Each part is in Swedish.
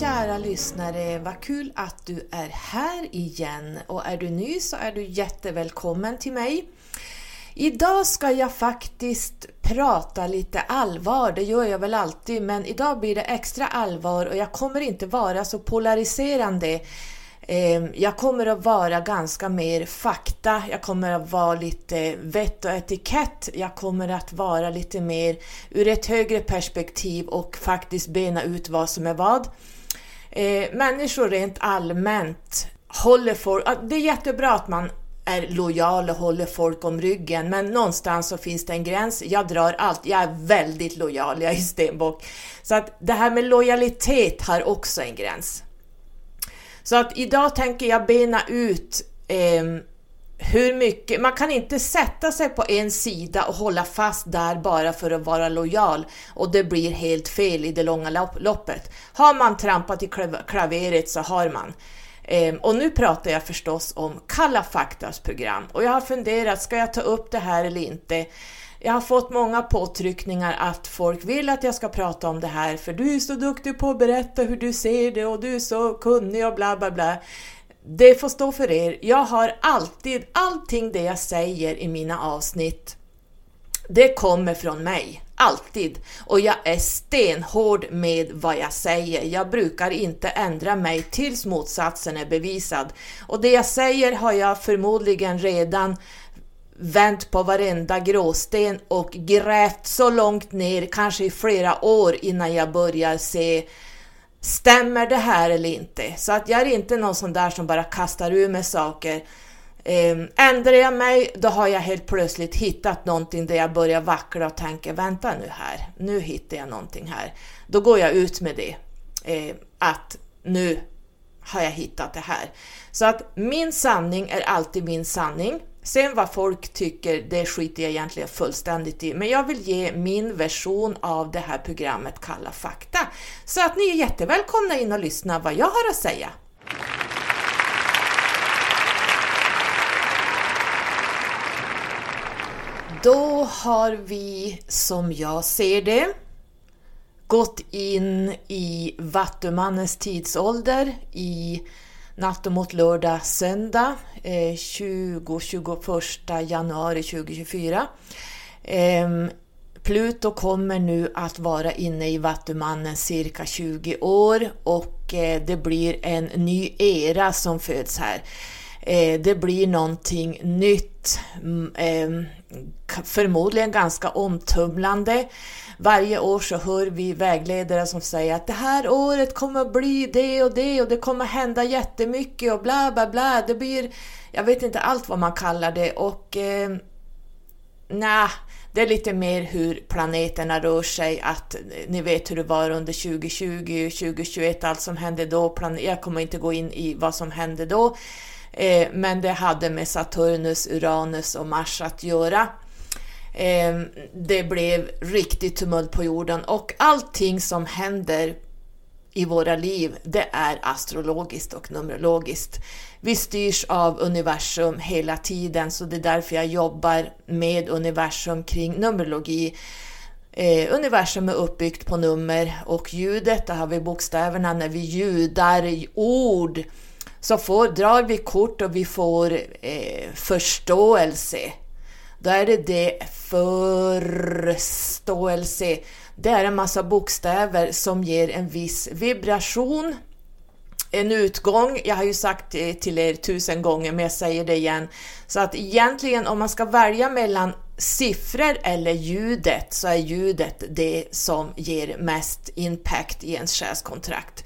kära lyssnare, vad kul att du är här igen och är du ny så är du jättevälkommen till mig. Idag ska jag faktiskt prata lite allvar, det gör jag väl alltid, men idag blir det extra allvar och jag kommer inte vara så polariserande. Ehm, jag kommer att vara ganska mer fakta, jag kommer att vara lite vett och etikett, jag kommer att vara lite mer ur ett högre perspektiv och faktiskt bena ut vad som är vad eh, människor rent allmänt håller folk, det är jättebra att man är lojal och håller folk om ryggen, men någonstans så finns det en gräns. Jag drar allt, jag är väldigt lojal, jag är stenbock. Så att det här med lojalitet har också en gräns. Så att idag tänker jag bena ut eh, hur mycket, man kan inte sätta sig på en sida och hålla fast där bara för att vara lojal och det blir helt fel i det långa loppet. Har man trampat i klaveret så har man. Ehm, och nu pratar jag förstås om Kalla faktas program och jag har funderat, ska jag ta upp det här eller inte? Jag har fått många påtryckningar att folk vill att jag ska prata om det här för du är så duktig på att berätta hur du ser det och du är så kunnig och bla bla bla. Det får stå för er. Jag har alltid, allting det jag säger i mina avsnitt, det kommer från mig. Alltid. Och jag är stenhård med vad jag säger. Jag brukar inte ändra mig tills motsatsen är bevisad. Och det jag säger har jag förmodligen redan vänt på varenda gråsten och grävt så långt ner, kanske i flera år innan jag börjar se Stämmer det här eller inte? Så att jag är inte någon sån där som bara kastar ur mig saker. Ehm, ändrar jag mig, då har jag helt plötsligt hittat någonting där jag börjar vackla och tänker vänta nu här, nu hittar jag någonting här. Då går jag ut med det, eh, att nu har jag hittat det här. Så att min sanning är alltid min sanning. Sen vad folk tycker, det skiter jag egentligen fullständigt i, men jag vill ge min version av det här programmet Kalla fakta. Så att ni är jättevälkomna in och lyssna vad jag har att säga. Då har vi, som jag ser det, gått in i Vattumannens tidsålder i natten mot lördag, söndag eh, 20-21 januari 2024. Ehm, Pluto kommer nu att vara inne i Vattumannen cirka 20 år och eh, det blir en ny era som föds här. Eh, det blir någonting nytt, mm, ehm, förmodligen ganska omtumlande. Varje år så hör vi vägledare som säger att det här året kommer att bli det och det och det kommer att hända jättemycket och bla bla bla. Det blir, jag vet inte allt vad man kallar det och eh, nej, det är lite mer hur planeterna rör sig, att eh, ni vet hur det var under 2020, 2021, allt som hände då. Jag kommer inte gå in i vad som hände då, eh, men det hade med Saturnus, Uranus och Mars att göra. Ehm, det blev riktigt tumult på jorden och allting som händer i våra liv, det är astrologiskt och numerologiskt. Vi styrs av universum hela tiden, så det är därför jag jobbar med universum kring numerologi. Eh, universum är uppbyggt på nummer och ljudet, där har vi bokstäverna, när vi ljudar ord så får, drar vi kort och vi får eh, förståelse då är det det förståelse. Det är en massa bokstäver som ger en viss vibration, en utgång. Jag har ju sagt det till er tusen gånger, men jag säger det igen. Så att egentligen om man ska välja mellan siffror eller ljudet så är ljudet det som ger mest impact i ens själskontrakt.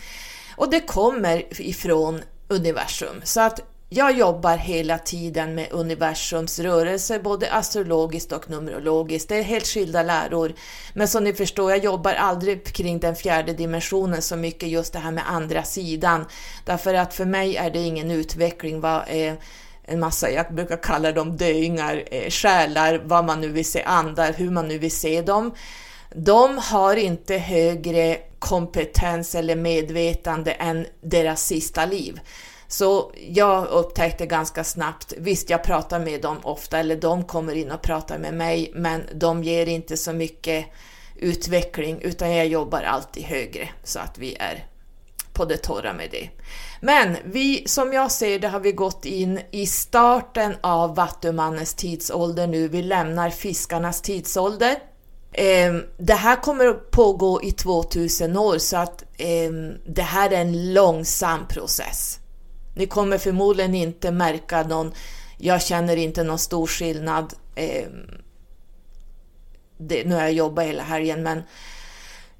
Och det kommer ifrån universum. Så att jag jobbar hela tiden med universums rörelse, både astrologiskt och numerologiskt. Det är helt skilda läror. Men som ni förstår, jag jobbar aldrig kring den fjärde dimensionen så mycket, just det här med andra sidan. Därför att för mig är det ingen utveckling. Vad är en massa, jag brukar kalla dem döingar, eh, själar, vad man nu vill se, andar, hur man nu vill se dem. De har inte högre kompetens eller medvetande än deras sista liv. Så jag upptäckte ganska snabbt, visst jag pratar med dem ofta, eller de kommer in och pratar med mig, men de ger inte så mycket utveckling, utan jag jobbar alltid högre så att vi är på det torra med det. Men vi, som jag ser det har vi gått in i starten av Vattumannens tidsålder nu. Vi lämnar fiskarnas tidsålder. Ehm, det här kommer att pågå i 2000 år så att ehm, det här är en långsam process. Ni kommer förmodligen inte märka någon, jag känner inte någon stor skillnad. Eh, det, nu har jag jobbat hela helgen men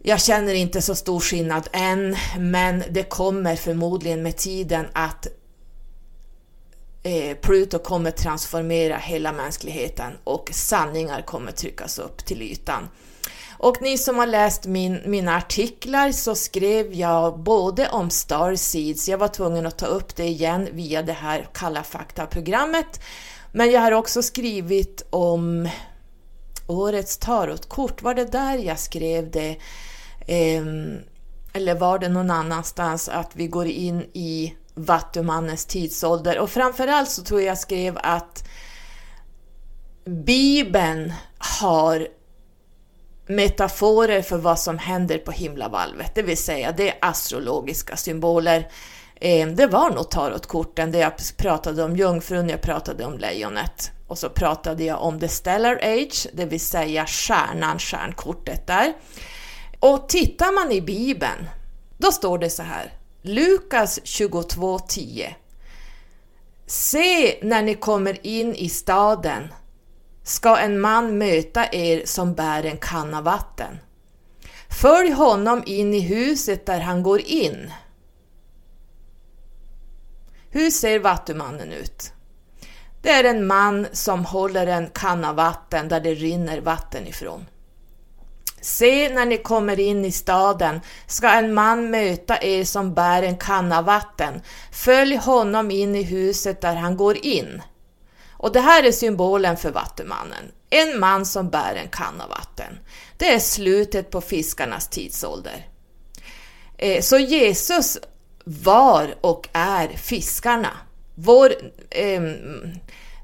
jag känner inte så stor skillnad än, men det kommer förmodligen med tiden att eh, Pluto kommer transformera hela mänskligheten och sanningar kommer tryckas upp till ytan. Och ni som har läst min, mina artiklar så skrev jag både om Starseeds, jag var tvungen att ta upp det igen via det här Kalla fakta-programmet, men jag har också skrivit om årets tarotkort, var det där jag skrev det? Ehm, eller var det någon annanstans att vi går in i Vattumannens tidsålder? Och framförallt så tror jag skrev att Bibeln har metaforer för vad som händer på himlavalvet, det vill säga det är astrologiska symboler. Eh, det var nog tarotkorten där jag pratade om jungfrun, jag pratade om lejonet och så pratade jag om the stellar age, det vill säga stjärnan, stjärnkortet där. Och tittar man i Bibeln, då står det så här, Lukas 22.10. Se när ni kommer in i staden ska en man möta er som bär en kanna vatten. Följ honom in i huset där han går in. Hur ser vattumannen ut? Det är en man som håller en kanna vatten där det rinner vatten ifrån. Se, när ni kommer in i staden ska en man möta er som bär en kanna vatten. Följ honom in i huset där han går in. Och det här är symbolen för vattumannen. En man som bär en kanna vatten. Det är slutet på fiskarnas tidsålder. Eh, så Jesus var och är fiskarna. Vår eh,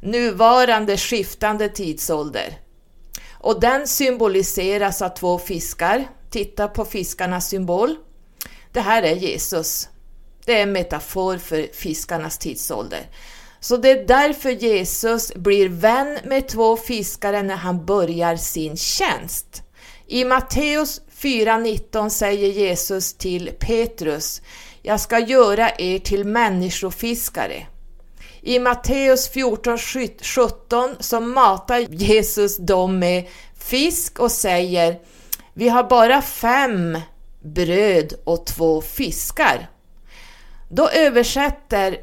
nuvarande skiftande tidsålder och den symboliseras av två fiskar. Titta på fiskarnas symbol. Det här är Jesus. Det är en metafor för fiskarnas tidsålder. Så det är därför Jesus blir vän med två fiskare när han börjar sin tjänst. I Matteus 4.19 säger Jesus till Petrus, jag ska göra er till människofiskare. I Matteus 14.17 så matar Jesus dem med fisk och säger Vi har bara fem bröd och två fiskar. Då översätter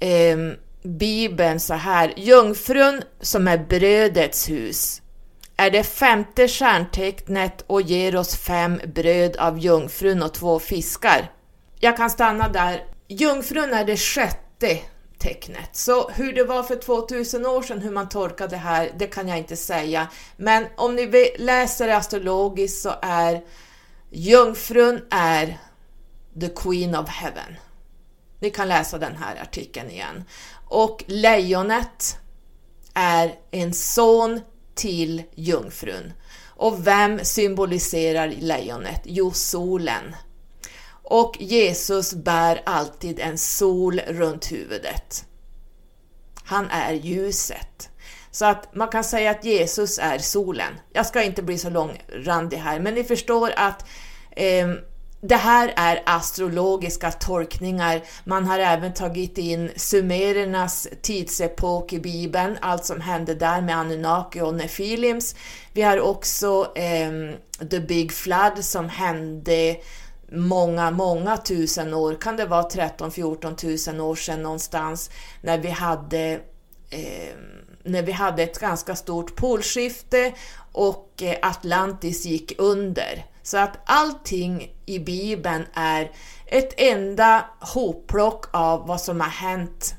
eh, Bibeln så här, jungfrun som är brödets hus är det femte stjärntecknet och ger oss fem bröd av jungfrun och två fiskar. Jag kan stanna där. Jungfrun är det sjätte tecknet. Så hur det var för 2000 år sedan, hur man tolkar det här, det kan jag inte säga. Men om ni läser astrologiskt så är Jungfrun är the Queen of Heaven. Ni kan läsa den här artikeln igen. Och lejonet är en son till jungfrun. Och vem symboliserar lejonet? Jo, solen och Jesus bär alltid en sol runt huvudet. Han är ljuset. Så att man kan säga att Jesus är solen. Jag ska inte bli så långrandig här, men ni förstår att eh, det här är astrologiska tolkningar. Man har även tagit in sumerernas tidsepok i Bibeln, allt som hände där med Anunnaki och Nefilims. Vi har också eh, the big flood som hände många, många tusen år, kan det vara 13-14 tusen år sedan någonstans, när vi hade eh, när vi hade ett ganska stort polskifte och eh, Atlantis gick under. Så att allting i Bibeln är ett enda hopplock av vad som har hänt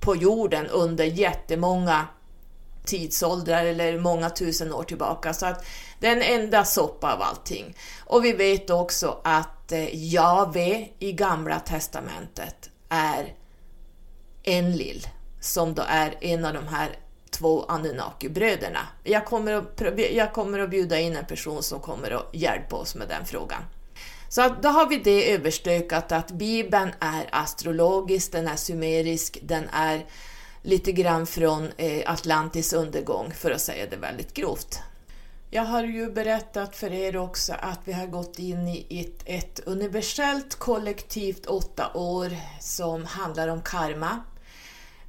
på jorden under jättemånga tidsåldrar eller många tusen år tillbaka. Så att det är en enda soppa av allting. Och vi vet också att eh, Jave i Gamla Testamentet är Enlil, som då är en av de här två Anunnaki-bröderna. Jag kommer, att, jag kommer att bjuda in en person som kommer att hjälpa oss med den frågan. Så att då har vi det överstökat att Bibeln är astrologisk, den är sumerisk, den är lite grann från eh, Atlantis undergång för att säga det väldigt grovt. Jag har ju berättat för er också att vi har gått in i ett, ett universellt kollektivt åtta år som handlar om karma.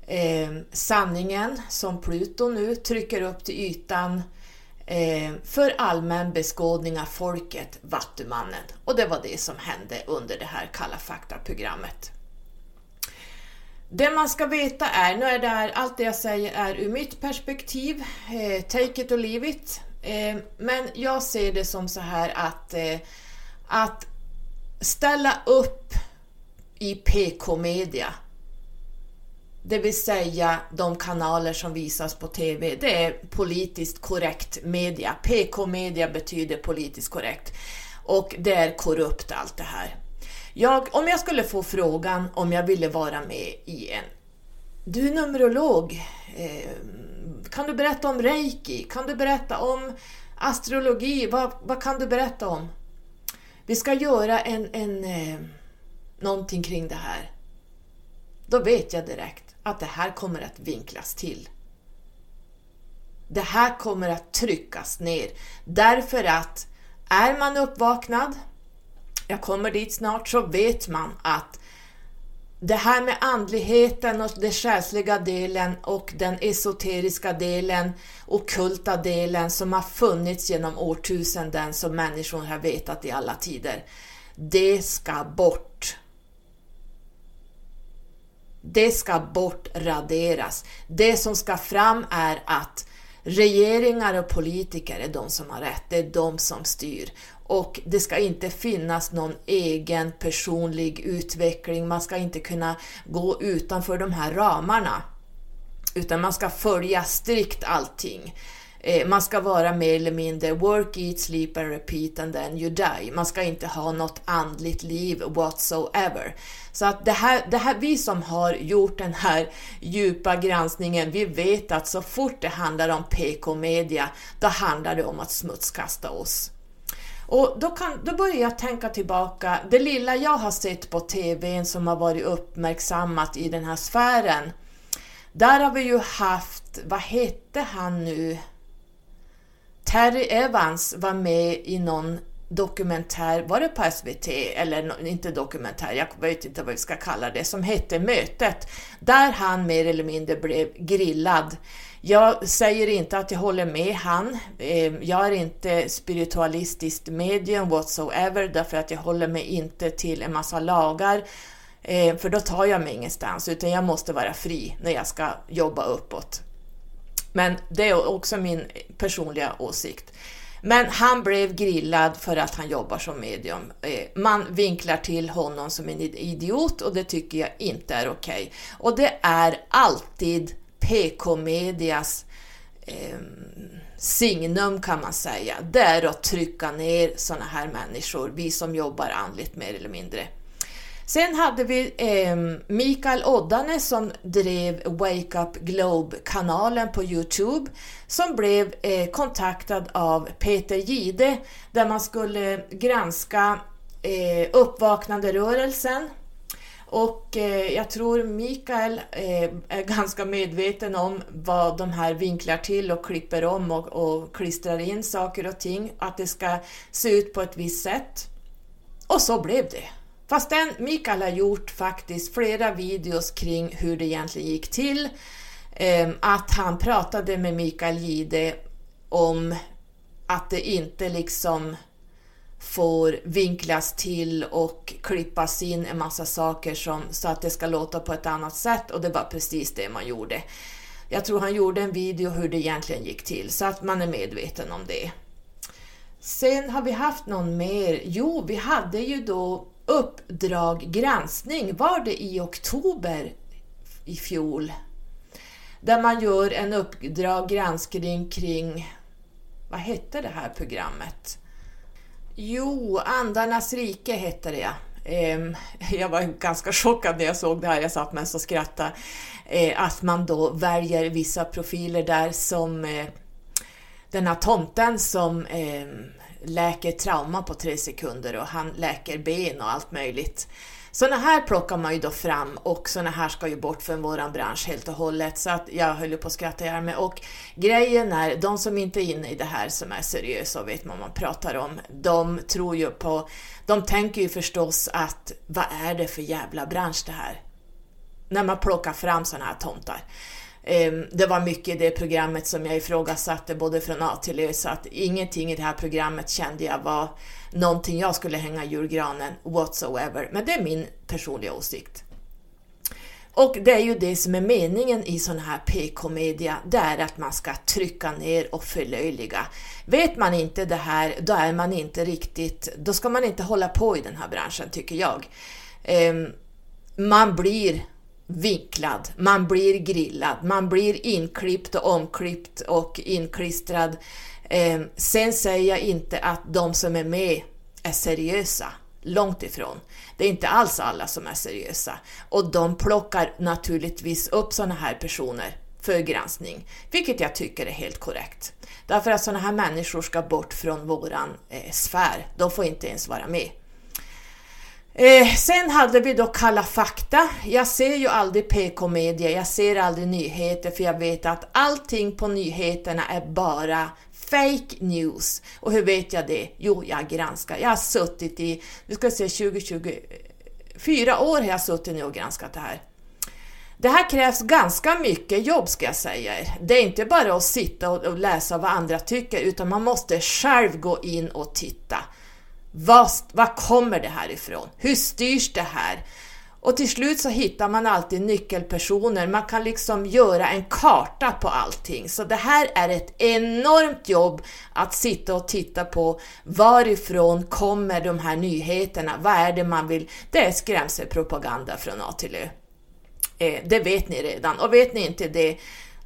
Eh, sanningen som Pluto nu trycker upp till ytan eh, för allmän beskådning av folket, Vattumannen. Och det var det som hände under det här Kalla fakta-programmet. Det man ska veta är, nu är det här, allt det jag säger är ur mitt perspektiv, eh, take it or leave it. Eh, men jag ser det som så här att, eh, att ställa upp i PK-media, det vill säga de kanaler som visas på TV, det är politiskt korrekt media. PK-media betyder politiskt korrekt och det är korrupt allt det här. Jag, om jag skulle få frågan om jag ville vara med i en... Du är numerolog. Eh, kan du berätta om reiki? Kan du berätta om astrologi? Vad, vad kan du berätta om? Vi ska göra en, en, eh, någonting kring det här. Då vet jag direkt att det här kommer att vinklas till. Det här kommer att tryckas ner därför att är man uppvaknad, jag kommer dit snart, så vet man att det här med andligheten och den själsliga delen och den esoteriska delen, okulta delen som har funnits genom årtusenden som människor har vetat i alla tider. Det ska bort. Det ska bort, raderas. Det som ska fram är att regeringar och politiker är de som har rätt, det är de som styr och det ska inte finnas någon egen personlig utveckling, man ska inte kunna gå utanför de här ramarna. Utan man ska följa strikt allting. Eh, man ska vara mer eller mindre work, eat, sleep and repeat and then you die. Man ska inte ha något andligt liv whatsoever. Så att det här, det här, vi som har gjort den här djupa granskningen, vi vet att så fort det handlar om PK-media, då handlar det om att smutskasta oss. Och då, kan, då börjar jag tänka tillbaka, det lilla jag har sett på TVn som har varit uppmärksammat i den här sfären. Där har vi ju haft, vad hette han nu? Terry Evans var med i någon dokumentär, var det på SVT eller inte dokumentär, jag vet inte vad vi ska kalla det, som hette Mötet, där han mer eller mindre blev grillad jag säger inte att jag håller med han. Ehm, jag är inte spiritualistiskt medium whatsoever därför att jag håller mig inte till en massa lagar ehm, för då tar jag mig ingenstans utan jag måste vara fri när jag ska jobba uppåt. Men det är också min personliga åsikt. Men han blev grillad för att han jobbar som medium. Eh, man vinklar till honom som en idiot och det tycker jag inte är okej. Okay. Och det är alltid PK-medias eh, signum kan man säga, det är att trycka ner sådana här människor, vi som jobbar andligt mer eller mindre. Sen hade vi eh, Mikael Oddane som drev Wake Up Globe-kanalen på Youtube som blev eh, kontaktad av Peter Gide där man skulle granska eh, uppvaknanderörelsen och eh, jag tror Mikael eh, är ganska medveten om vad de här vinklar till och klipper om och, och klistrar in saker och ting, att det ska se ut på ett visst sätt. Och så blev det. Fastän Mikael har gjort faktiskt flera videos kring hur det egentligen gick till, ehm, att han pratade med Mikael Gide om att det inte liksom får vinklas till och klippas in en massa saker som, så att det ska låta på ett annat sätt och det var precis det man gjorde. Jag tror han gjorde en video hur det egentligen gick till så att man är medveten om det. Sen har vi haft någon mer? Jo, vi hade ju då Uppdrag granskning, var det i oktober i fjol? Där man gör en Uppdrag granskning kring, vad hette det här programmet? Jo, Andarnas rike hette det ja. Ehm, jag var ganska chockad när jag såg det här, jag satt mest och skrattade. Eh, att man då väljer vissa profiler där som eh, den här tomten som ehm, läker trauma på tre sekunder och han läker ben och allt möjligt. Såna här plockar man ju då fram och såna här ska ju bort från våran bransch helt och hållet så att jag höll på att skratta ihjäl mig och grejen är, de som inte är inne i det här som är seriösa och vet vad man pratar om, de tror ju på, de tänker ju förstås att vad är det för jävla bransch det här? När man plockar fram såna här tomtar. Ehm, det var mycket i det programmet som jag ifrågasatte både från A till Ö så att ingenting i det här programmet kände jag var någonting jag skulle hänga i julgranen whatsoever. Men det är min personliga åsikt. Och det är ju det som är meningen i sån här PK-media, det är att man ska trycka ner och förlöjliga. Vet man inte det här, då är man inte riktigt, då ska man inte hålla på i den här branschen tycker jag. Ehm, man blir vinklad, man blir grillad, man blir inklippt och omklippt och inklistrad. Eh, sen säger jag inte att de som är med är seriösa, långt ifrån. Det är inte alls alla som är seriösa och de plockar naturligtvis upp sådana här personer för granskning, vilket jag tycker är helt korrekt. Därför att sådana här människor ska bort från våran eh, sfär, de får inte ens vara med. Eh, sen hade vi då Kalla fakta. Jag ser ju aldrig PK-media, jag ser aldrig nyheter för jag vet att allting på nyheterna är bara fake news. Och hur vet jag det? Jo, jag granskar. Jag har suttit i, nu ska se 2020, fyra år har jag suttit nu och granskat det här. Det här krävs ganska mycket jobb ska jag säga er. Det är inte bara att sitta och läsa vad andra tycker utan man måste själv gå in och titta. Var, var kommer det här ifrån? Hur styrs det här? Och till slut så hittar man alltid nyckelpersoner, man kan liksom göra en karta på allting. Så det här är ett enormt jobb att sitta och titta på varifrån kommer de här nyheterna, vad är det man vill? Det är skrämselpropaganda från A till Ö. Eh, det vet ni redan och vet ni inte det,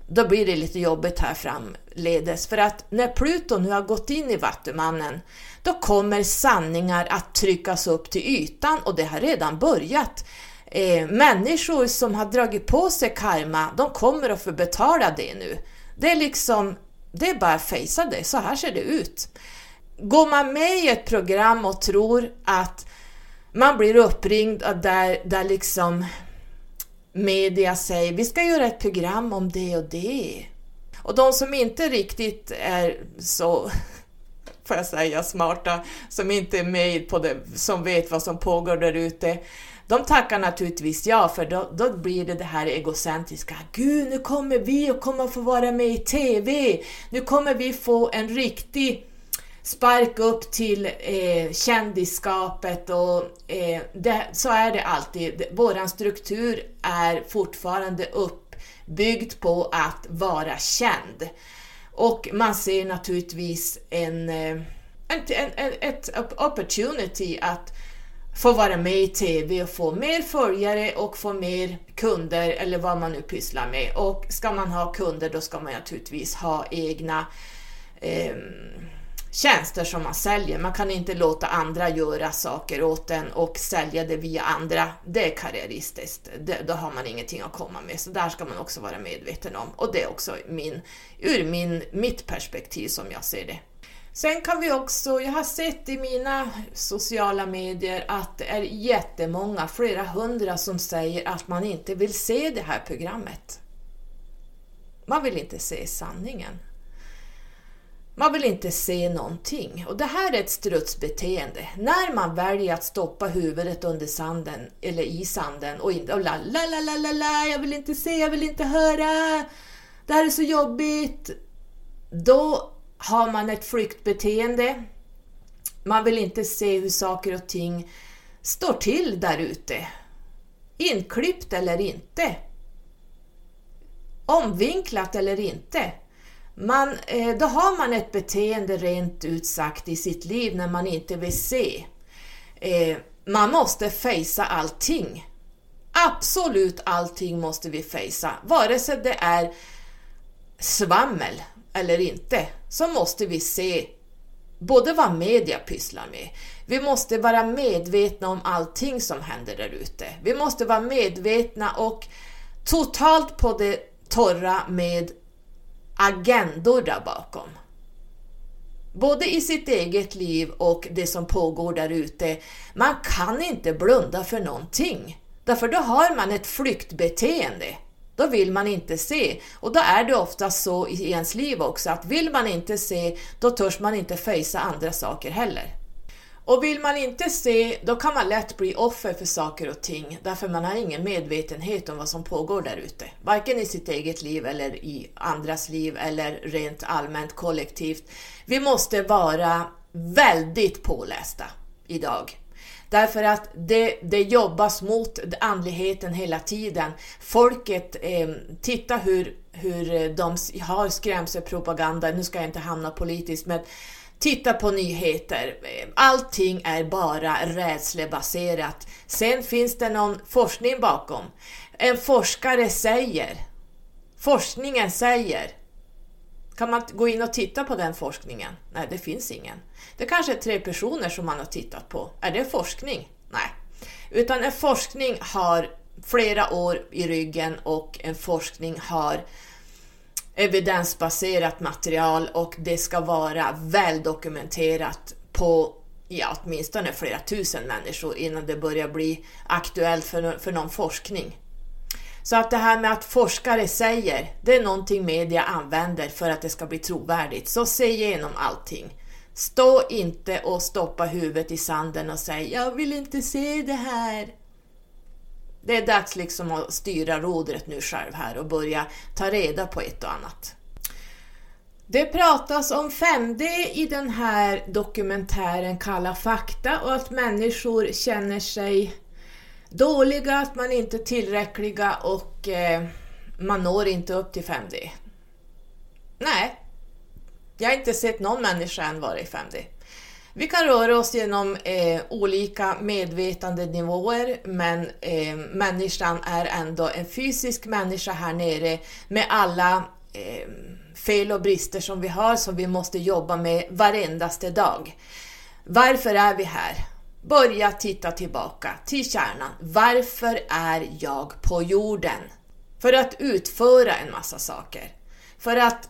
då blir det lite jobbigt här framledes. För att när Pluto nu har gått in i Vattumannen, då kommer sanningar att tryckas upp till ytan och det har redan börjat. Eh, människor som har dragit på sig karma, de kommer att få betala det nu. Det är liksom, det är bara att fejsa det, så här ser det ut. Går man med i ett program och tror att man blir uppringd där, där liksom media säger vi ska göra ett program om det och det. Och de som inte riktigt är så, får jag säga, smarta, som inte är med på det, som vet vad som pågår där ute, de tackar naturligtvis ja, för då, då blir det det här egocentriska. Gud, nu kommer vi att kommer få vara med i TV. Nu kommer vi få en riktig spark upp till eh, kändisskapet och eh, det, så är det alltid. Våran struktur är fortfarande uppbyggd på att vara känd. Och man ser naturligtvis en, eh, en, en, en ett opportunity att få vara med i TV och få mer följare och få mer kunder eller vad man nu pysslar med. Och ska man ha kunder då ska man naturligtvis ha egna eh, tjänster som man säljer. Man kan inte låta andra göra saker åt en och sälja det via andra. Det är karriäristiskt. Det, då har man ingenting att komma med. Så där ska man också vara medveten om. Och det är också min, ur min, mitt perspektiv som jag ser det. Sen kan vi också, jag har sett i mina sociala medier att det är jättemånga, flera hundra, som säger att man inte vill se det här programmet. Man vill inte se sanningen. Man vill inte se någonting. Och det här är ett strutsbeteende. När man väljer att stoppa huvudet under sanden, eller i sanden och inte och la, la, la, la, la, la, jag vill inte se, jag vill inte höra, det här är så jobbigt. Då har man ett flyktbeteende. Man vill inte se hur saker och ting står till där ute. Inklippt eller inte. Omvinklat eller inte. Man, eh, då har man ett beteende rent ut sagt i sitt liv när man inte vill se. Eh, man måste fejsa allting. Absolut allting måste vi fejsa, vare sig det är svammel eller inte, så måste vi se både vad media pysslar med. Vi måste vara medvetna om allting som händer där ute. Vi måste vara medvetna och totalt på det torra med agendor där bakom. både i sitt eget liv och det som pågår där ute. Man kan inte blunda för någonting. Därför då har man ett flyktbeteende. Då vill man inte se. Och då är det ofta så i ens liv också att vill man inte se, då törs man inte fejsa andra saker heller. Och vill man inte se, då kan man lätt bli offer för saker och ting, därför man har ingen medvetenhet om vad som pågår där ute. Varken i sitt eget liv eller i andras liv eller rent allmänt kollektivt. Vi måste vara väldigt pålästa idag. Därför att det, det jobbas mot andligheten hela tiden. Folket, eh, titta hur, hur de har skrämselpropaganda, nu ska jag inte hamna politiskt, men titta på nyheter. Allting är bara rädslebaserat. Sen finns det någon forskning bakom. En forskare säger, forskningen säger, kan man gå in och titta på den forskningen? Nej, det finns ingen. Det kanske är tre personer som man har tittat på. Är det forskning? Nej. Utan en forskning har flera år i ryggen och en forskning har evidensbaserat material och det ska vara väldokumenterat på ja, åtminstone flera tusen människor innan det börjar bli aktuellt för, för någon forskning. Så att det här med att forskare säger, det är någonting media använder för att det ska bli trovärdigt. Så se igenom allting. Stå inte och stoppa huvudet i sanden och säg jag vill inte se det här. Det är dags liksom att styra rodret nu själv här och börja ta reda på ett och annat. Det pratas om 5D i den här dokumentären Kalla fakta och att människor känner sig dåliga, att man inte är tillräckliga och eh, man når inte upp till 5D. Nej, jag har inte sett någon människa än vara i 5D. Vi kan röra oss genom eh, olika medvetandenivåer men eh, människan är ändå en fysisk människa här nere med alla eh, fel och brister som vi har som vi måste jobba med varendaste dag. Varför är vi här? Börja titta tillbaka till kärnan. Varför är jag på jorden? För att utföra en massa saker. För att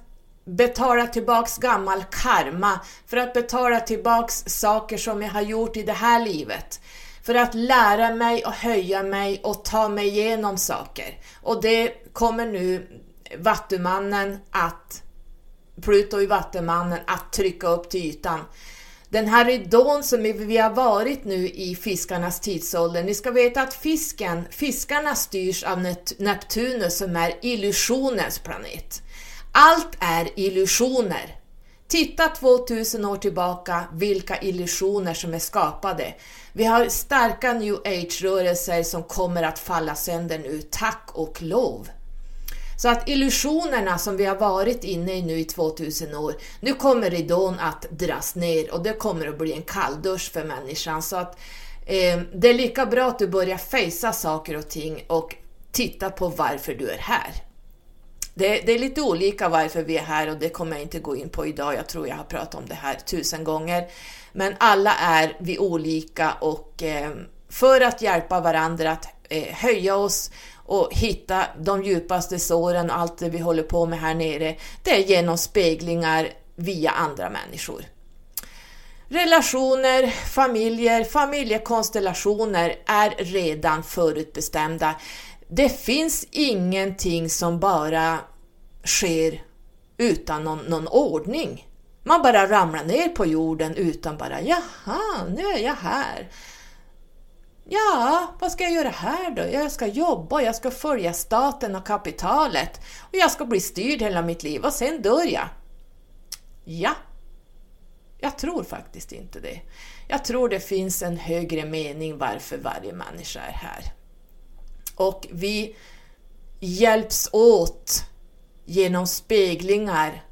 betala tillbaks gammal karma, för att betala tillbaks saker som jag har gjort i det här livet. För att lära mig och höja mig och ta mig igenom saker. Och det kommer nu Vattumannen att, Pluto i Vattumannen, att trycka upp till ytan. Den här ridån som vi har varit nu i fiskarnas tidsålder, ni ska veta att fisken, fiskarna styrs av Neptunus som är illusionens planet. Allt är illusioner. Titta 2000 år tillbaka vilka illusioner som är skapade. Vi har starka new age-rörelser som kommer att falla sönder nu, tack och lov. Så att illusionerna som vi har varit inne i nu i 2000 år, nu kommer ridån att dras ner och det kommer att bli en kalldusch för människan. Så att eh, det är lika bra att du börjar fejsa saker och ting och titta på varför du är här. Det, det, är lite olika varför vi är här och det kommer jag inte gå in på idag. Jag tror jag har pratat om det här tusen gånger. Men alla är vi olika och eh, för att hjälpa varandra att eh, höja oss och hitta de djupaste såren och allt det vi håller på med här nere, det är genom speglingar via andra människor. Relationer, familjer, familjekonstellationer är redan förutbestämda. Det finns ingenting som bara sker utan någon, någon ordning. Man bara ramlar ner på jorden utan bara jaha, nu är jag här. Ja, vad ska jag göra här då? Jag ska jobba, jag ska följa staten och kapitalet och jag ska bli styrd hela mitt liv och sen dör jag. Ja, jag tror faktiskt inte det. Jag tror det finns en högre mening varför varje människa är här. Och vi hjälps åt genom speglingar.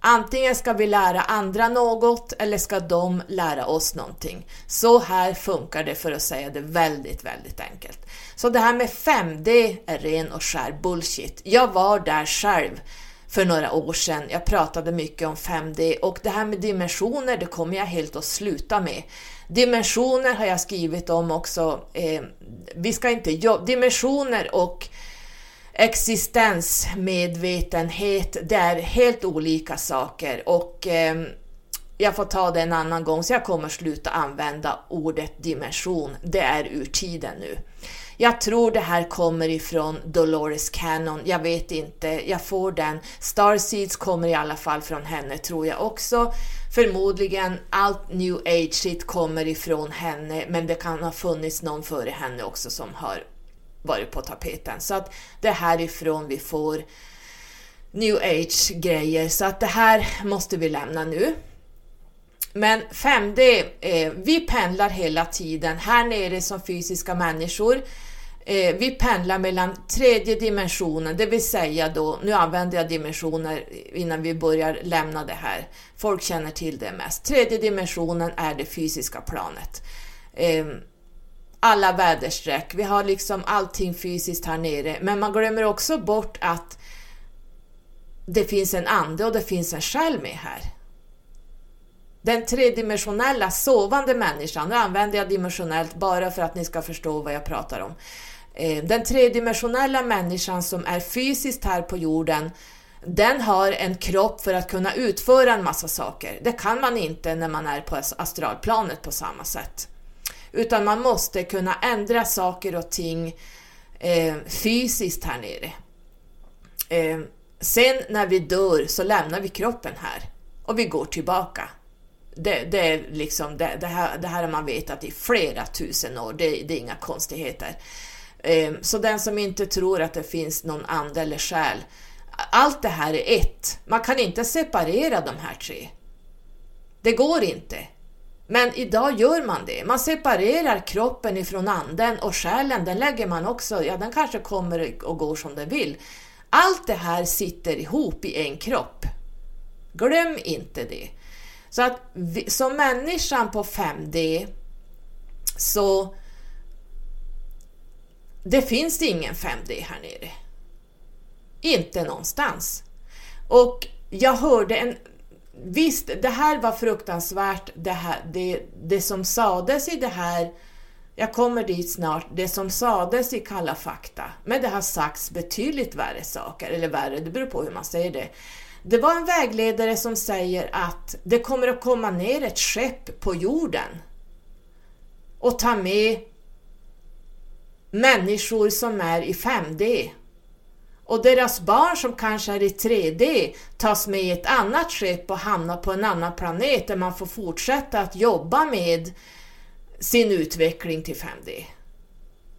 Antingen ska vi lära andra något eller ska de lära oss någonting. Så här funkar det för att säga det väldigt, väldigt enkelt. Så det här med 5D är ren och skär bullshit. Jag var där själv för några år sedan. Jag pratade mycket om 5D och det här med dimensioner, det kommer jag helt att sluta med. Dimensioner har jag skrivit om också. Eh, vi ska inte jobba, dimensioner och existensmedvetenhet, det är helt olika saker och eh, jag får ta det en annan gång, så jag kommer sluta använda ordet dimension. Det är ur tiden nu. Jag tror det här kommer ifrån Dolores Cannon, jag vet inte, jag får den. Starseeds kommer i alla fall från henne tror jag också. Förmodligen allt new age shit kommer ifrån henne, men det kan ha funnits någon före henne också som har varit på tapeten. Så att det är härifrån vi får new age grejer, så att det här måste vi lämna nu. Men 5D, eh, vi pendlar hela tiden här nere som fysiska människor. Eh, vi pendlar mellan tredje dimensionen, det vill säga då, nu använder jag dimensioner innan vi börjar lämna det här. Folk känner till det mest. Tredje dimensionen är det fysiska planet. Eh, alla väderstreck, vi har liksom allting fysiskt här nere, men man glömmer också bort att det finns en ande och det finns en själ med här. Den tredimensionella sovande människan, nu använder jag dimensionellt bara för att ni ska förstå vad jag pratar om. Eh, den tredimensionella människan som är fysiskt här på jorden, den har en kropp för att kunna utföra en massa saker. Det kan man inte när man är på astralplanet på samma sätt. Utan man måste kunna ändra saker och ting eh, fysiskt här nere. Eh, sen när vi dör så lämnar vi kroppen här och vi går tillbaka. Det, det är liksom, det, det, här, det här har man vetat i flera tusen år, det, det är inga konstigheter. Ehm, så den som inte tror att det finns någon ande eller själ, allt det här är ett. Man kan inte separera de här tre. Det går inte. Men idag gör man det. Man separerar kroppen ifrån anden och själen, den lägger man också, ja den kanske kommer och går som den vill. Allt det här sitter ihop i en kropp. Glöm inte det. Så att vi, som människan på 5D så det finns ingen 5D här nere. Inte någonstans. Och jag hörde en... Visst, det här var fruktansvärt, det, här, det, det som sades i det här, jag kommer dit snart, det som sades i Kalla fakta, men det har sagts betydligt värre saker, eller värre, det beror på hur man säger det. Det var en vägledare som säger att det kommer att komma ner ett skepp på jorden och ta med människor som är i 5D och deras barn som kanske är i 3D tas med i ett annat skepp och hamnar på en annan planet där man får fortsätta att jobba med sin utveckling till 5D.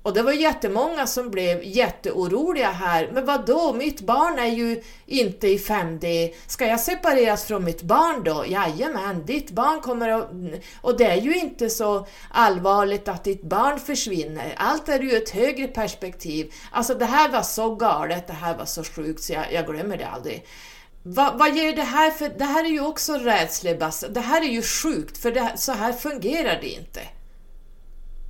Och det var jättemånga som blev jätteoroliga här. Men vad då? mitt barn är ju inte i 5D. Ska jag separeras från mitt barn då? Jajamän, ditt barn kommer att... Och det är ju inte så allvarligt att ditt barn försvinner. Allt är ju ett högre perspektiv. Alltså det här var så galet, det här var så sjukt så jag, jag glömmer det aldrig. Va, vad ger det här för... Det här är ju också rädslebaserat. Det här är ju sjukt, för det, så här fungerar det inte.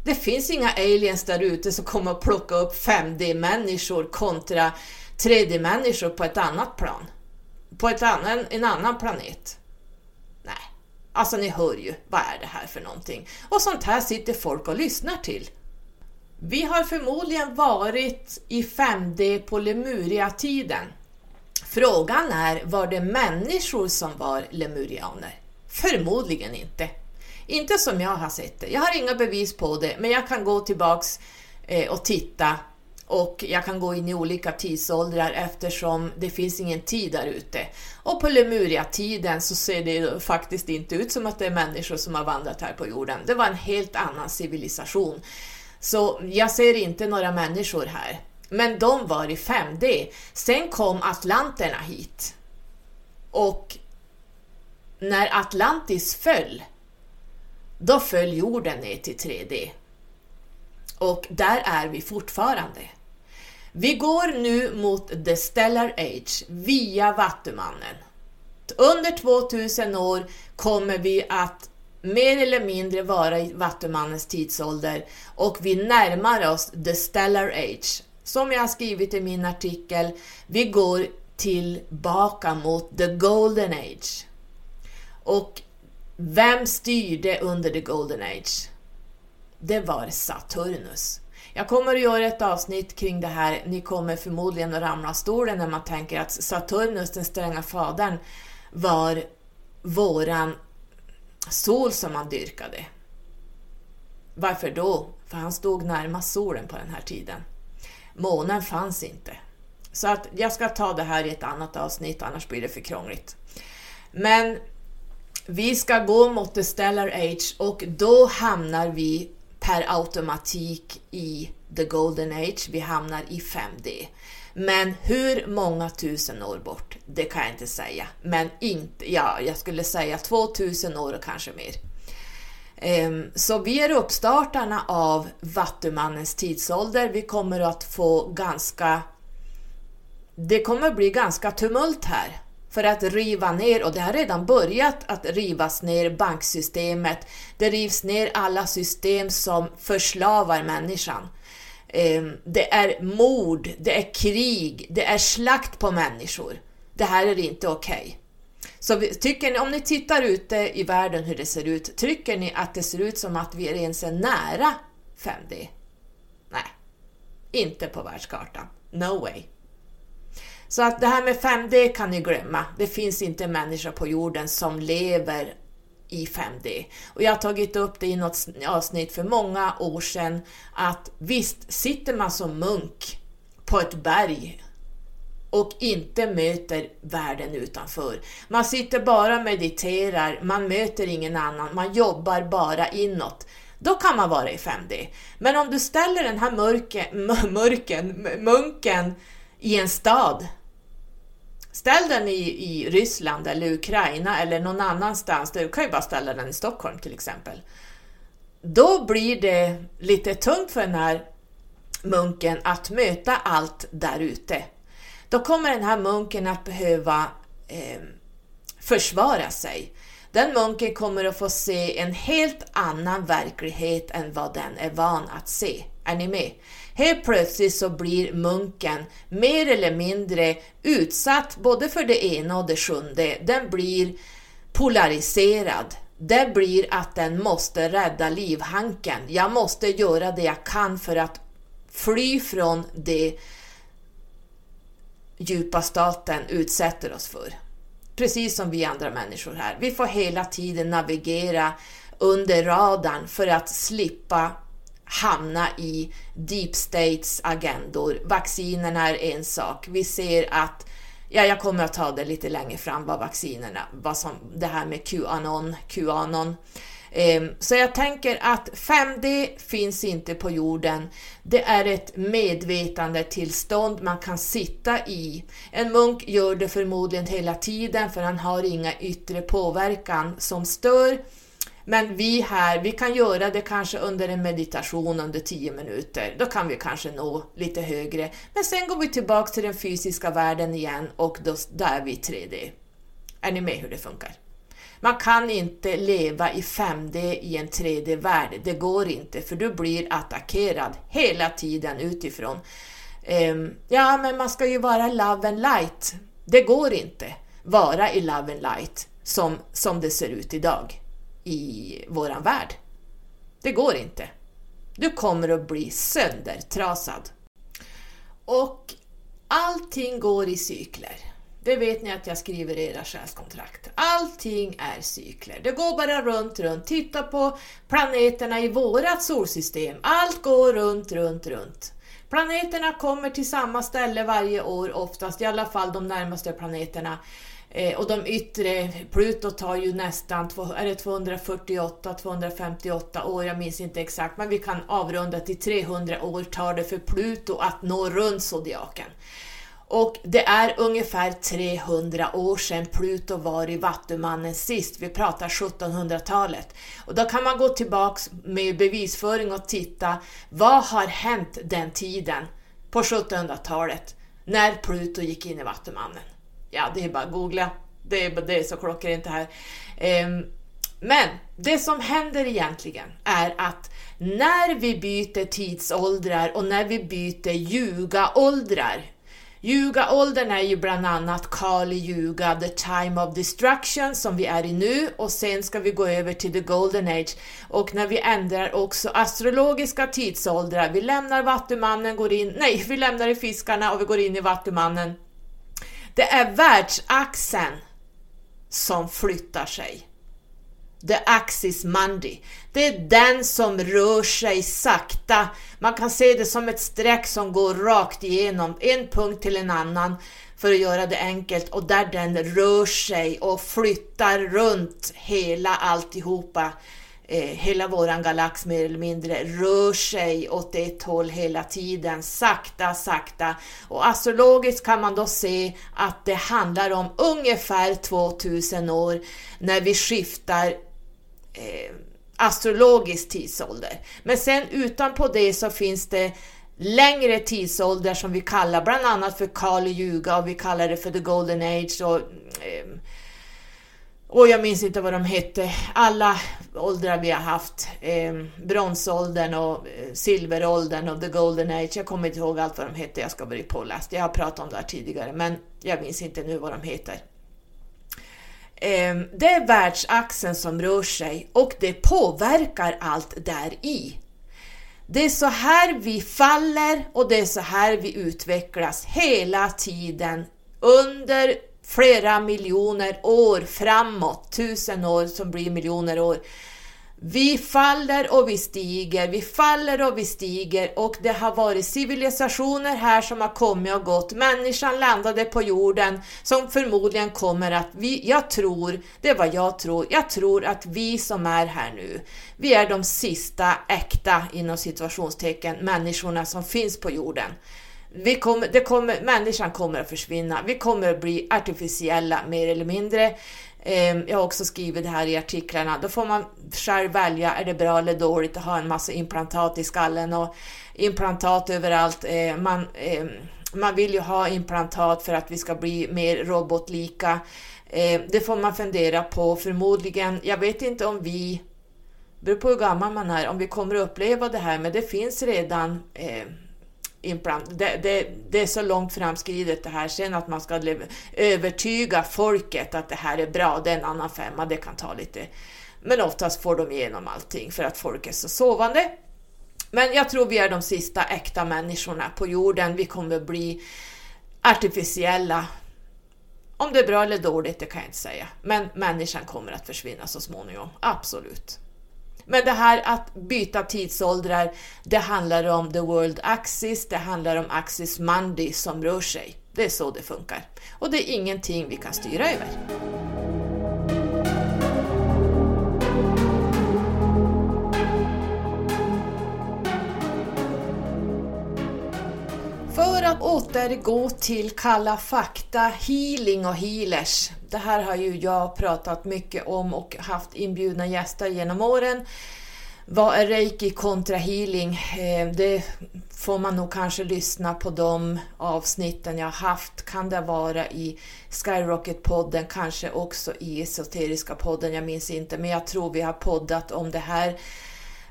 Det finns inga aliens där ute som kommer att plocka upp 5D-människor kontra 3D-människor på ett annat plan. På ett annan, en annan planet. Nej, alltså ni hör ju, vad är det här för någonting? Och sånt här sitter folk och lyssnar till. Vi har förmodligen varit i 5D på Lemuria-tiden. Frågan är, var det människor som var lemurianer? Förmodligen inte. Inte som jag har sett det. Jag har inga bevis på det, men jag kan gå tillbaks eh, och titta och jag kan gå in i olika tidsåldrar eftersom det finns ingen tid där ute. Och på Lemuria-tiden så ser det faktiskt inte ut som att det är människor som har vandrat här på jorden. Det var en helt annan civilisation. Så jag ser inte några människor här. Men de var i 5D. Sen kom atlanterna hit. Och när Atlantis föll då föll jorden ner till 3D. Och där är vi fortfarande. Vi går nu mot the stellar age via Vattumannen. Under 2000 år kommer vi att mer eller mindre vara i Vattumannens tidsålder och vi närmar oss the stellar age. Som jag har skrivit i min artikel, vi går tillbaka mot the golden age. Och vem styrde under the golden age? Det var Saturnus. Jag kommer att göra ett avsnitt kring det här. Ni kommer förmodligen att ramla av stolen när man tänker att Saturnus, den stränga fadern, var våran sol som man dyrkade. Varför då? För han stod närmast solen på den här tiden. Månen fanns inte. Så att jag ska ta det här i ett annat avsnitt, annars blir det för krångligt. Men vi ska gå mot the stellar age och då hamnar vi per automatik i the golden age, vi hamnar i 5D. Men hur många tusen år bort? Det kan jag inte säga. Men inte, ja, jag skulle säga 2000 år och kanske mer. Ehm, så vi är uppstartarna av Vattumannens tidsålder. Vi kommer att få ganska... Det kommer bli ganska tumult här för att riva ner, och det har redan börjat att rivas ner, banksystemet. Det rivs ner alla system som förslavar människan. Ehm, det är mord, det är krig, det är slakt på människor. Det här är inte okej. Okay. Så tycker ni, om ni tittar ute i världen hur det ser ut, tycker ni att det ser ut som att vi ens är nära 5D? Nej, inte på världskartan. No way. Så att det här med 5D kan ni glömma. Det finns inte en människa på jorden som lever i 5D. Och jag har tagit upp det i något avsnitt för många år sedan att visst sitter man som munk på ett berg och inte möter världen utanför. Man sitter bara och mediterar, man möter ingen annan, man jobbar bara inåt. Då kan man vara i 5D. Men om du ställer den här mörken, mörken, munken i en stad Ställ den i, i Ryssland eller Ukraina eller någon annanstans, du kan ju bara ställa den i Stockholm till exempel. Då blir det lite tungt för den här munken att möta allt där ute. Då kommer den här munken att behöva eh, försvara sig. Den munken kommer att få se en helt annan verklighet än vad den är van att se. Är ni med? Helt plötsligt så blir munken mer eller mindre utsatt både för det ena och det sjunde. Den blir polariserad. Det blir att den måste rädda livhanken. Jag måste göra det jag kan för att fly från det djupa staten utsätter oss för. Precis som vi andra människor här. Vi får hela tiden navigera under radarn för att slippa hamna i deep states agendor. Vaccinerna är en sak. Vi ser att, ja jag kommer att ta det lite längre fram vad vaccinerna, vad som, det här med QAnon, QAnon. Ehm, så jag tänker att 5D finns inte på jorden. Det är ett medvetande tillstånd man kan sitta i. En munk gör det förmodligen hela tiden för han har inga yttre påverkan som stör. Men vi här, vi kan göra det kanske under en meditation under 10 minuter. Då kan vi kanske nå lite högre. Men sen går vi tillbaka till den fysiska världen igen och då, då är vi i 3D. Är ni med hur det funkar? Man kan inte leva i 5D i en 3D-värld. Det går inte, för du blir attackerad hela tiden utifrån. Um, ja, men man ska ju vara love and light. Det går inte vara i love and light som, som det ser ut idag i våran värld. Det går inte. Du kommer att bli söndertrasad. Och allting går i cykler. Det vet ni att jag skriver i era själskontrakt. Allting är cykler. Det går bara runt, runt. Titta på planeterna i vårat solsystem. Allt går runt, runt, runt. Planeterna kommer till samma ställe varje år oftast, i alla fall de närmaste planeterna. Eh, och de yttre, Pluto tar ju nästan är det 248, 258 år, jag minns inte exakt, men vi kan avrunda till 300 år tar det för Pluto att nå runt zodiaken. Och det är ungefär 300 år sedan Pluto var i Vattumannen sist, vi pratar 1700-talet. Och då kan man gå tillbaks med bevisföring och titta, vad har hänt den tiden på 1700-talet när Pluto gick in i Vattumannen? Ja, det är bara att googla. Det är, det är så klockrent det här. Ehm, men det som händer egentligen är att när vi byter tidsåldrar och när vi byter ljuga-åldrar Ljuga-åldern är ju bland annat Kali Ljuga, the time of destruction som vi är i nu och sen ska vi gå över till the golden age och när vi ändrar också astrologiska tidsåldrar, vi lämnar Vattumannen, går in, nej, vi lämnar i fiskarna och vi går in i Vattumannen det är världsaxeln som flyttar sig. the axis mundi. Det är den som rör sig sakta. Man kan se det som ett streck som går rakt igenom en punkt till en annan för att göra det enkelt och där den rör sig och flyttar runt hela alltihopa eh, hela våran galax mer eller mindre rör sig åt ett håll hela tiden, sakta, sakta. Och astrologiskt kan man då se att det handlar om ungefär 2000 år när vi skiftar eh, astrologisk tidsålder. Men sen utanpå det så finns det längre tidsålder som vi kallar bland annat för Kali Yuga och vi kallar det för the golden age och eh, och jag minns inte vad de hette, alla åldrar vi har haft, eh, bronsåldern och eh, silveråldern och the golden age, jag kommer inte ihåg allt vad de hette, jag ska bli påläst, jag har pratat om det här tidigare men jag minns inte nu vad de heter. Eh, det är världsaxeln som rör sig och det påverkar allt där i. Det är så här vi faller och det är så här vi utvecklas hela tiden under flera miljoner år framåt, tusen år som blir miljoner år. Vi faller och vi stiger, vi faller och vi stiger och det har varit civilisationer här som har kommit och gått. Människan landade på jorden som förmodligen kommer att, vi, jag tror, det är vad jag tror, jag tror att vi som är här nu, vi är de sista äkta inom situationstecken människorna som finns på jorden. Vi kommer, det kommer, människan kommer att försvinna. Vi kommer att bli artificiella mer eller mindre. Ehm, jag har också skrivit det här i artiklarna. Då får man själv välja, är det bra eller dåligt att ha en massa implantat i skallen och implantat överallt. Ehm, man, ehm, man vill ju ha implantat för att vi ska bli mer robotlika. Det får man fundera på. Förmodligen, jag vet inte om vi, beror på hur gammal man är, om vi kommer att uppleva det här, men det finns redan implant. Det, det, det, är så långt framskridet det här. Sen att man ska övertyga folket att det här är bra, det är en annan femma, det kan ta lite. Men oftast får de igenom allting för att folk är så sovande. Men jag tror vi är de sista äkta människorna på jorden. Vi kommer bli artificiella. Om det är bra eller dåligt, det kan jag inte säga. Men människan kommer att försvinna så småningom, absolut. Men det här att byta tidsåldrar, det handlar om the world axis, det handlar om axis mundi som rör sig. Det är så det funkar. Och det är ingenting vi kan styra över. För återgå till kalla fakta, healing och healers. Det här har ju jag pratat mycket om och haft inbjudna gäster genom åren. Vad är reiki kontra healing? Eh, det får man nog kanske lyssna på de avsnitten jag haft. Kan det vara i Skyrocket-podden, kanske också i Esoteriska podden, jag minns inte. Men jag tror vi har poddat om det här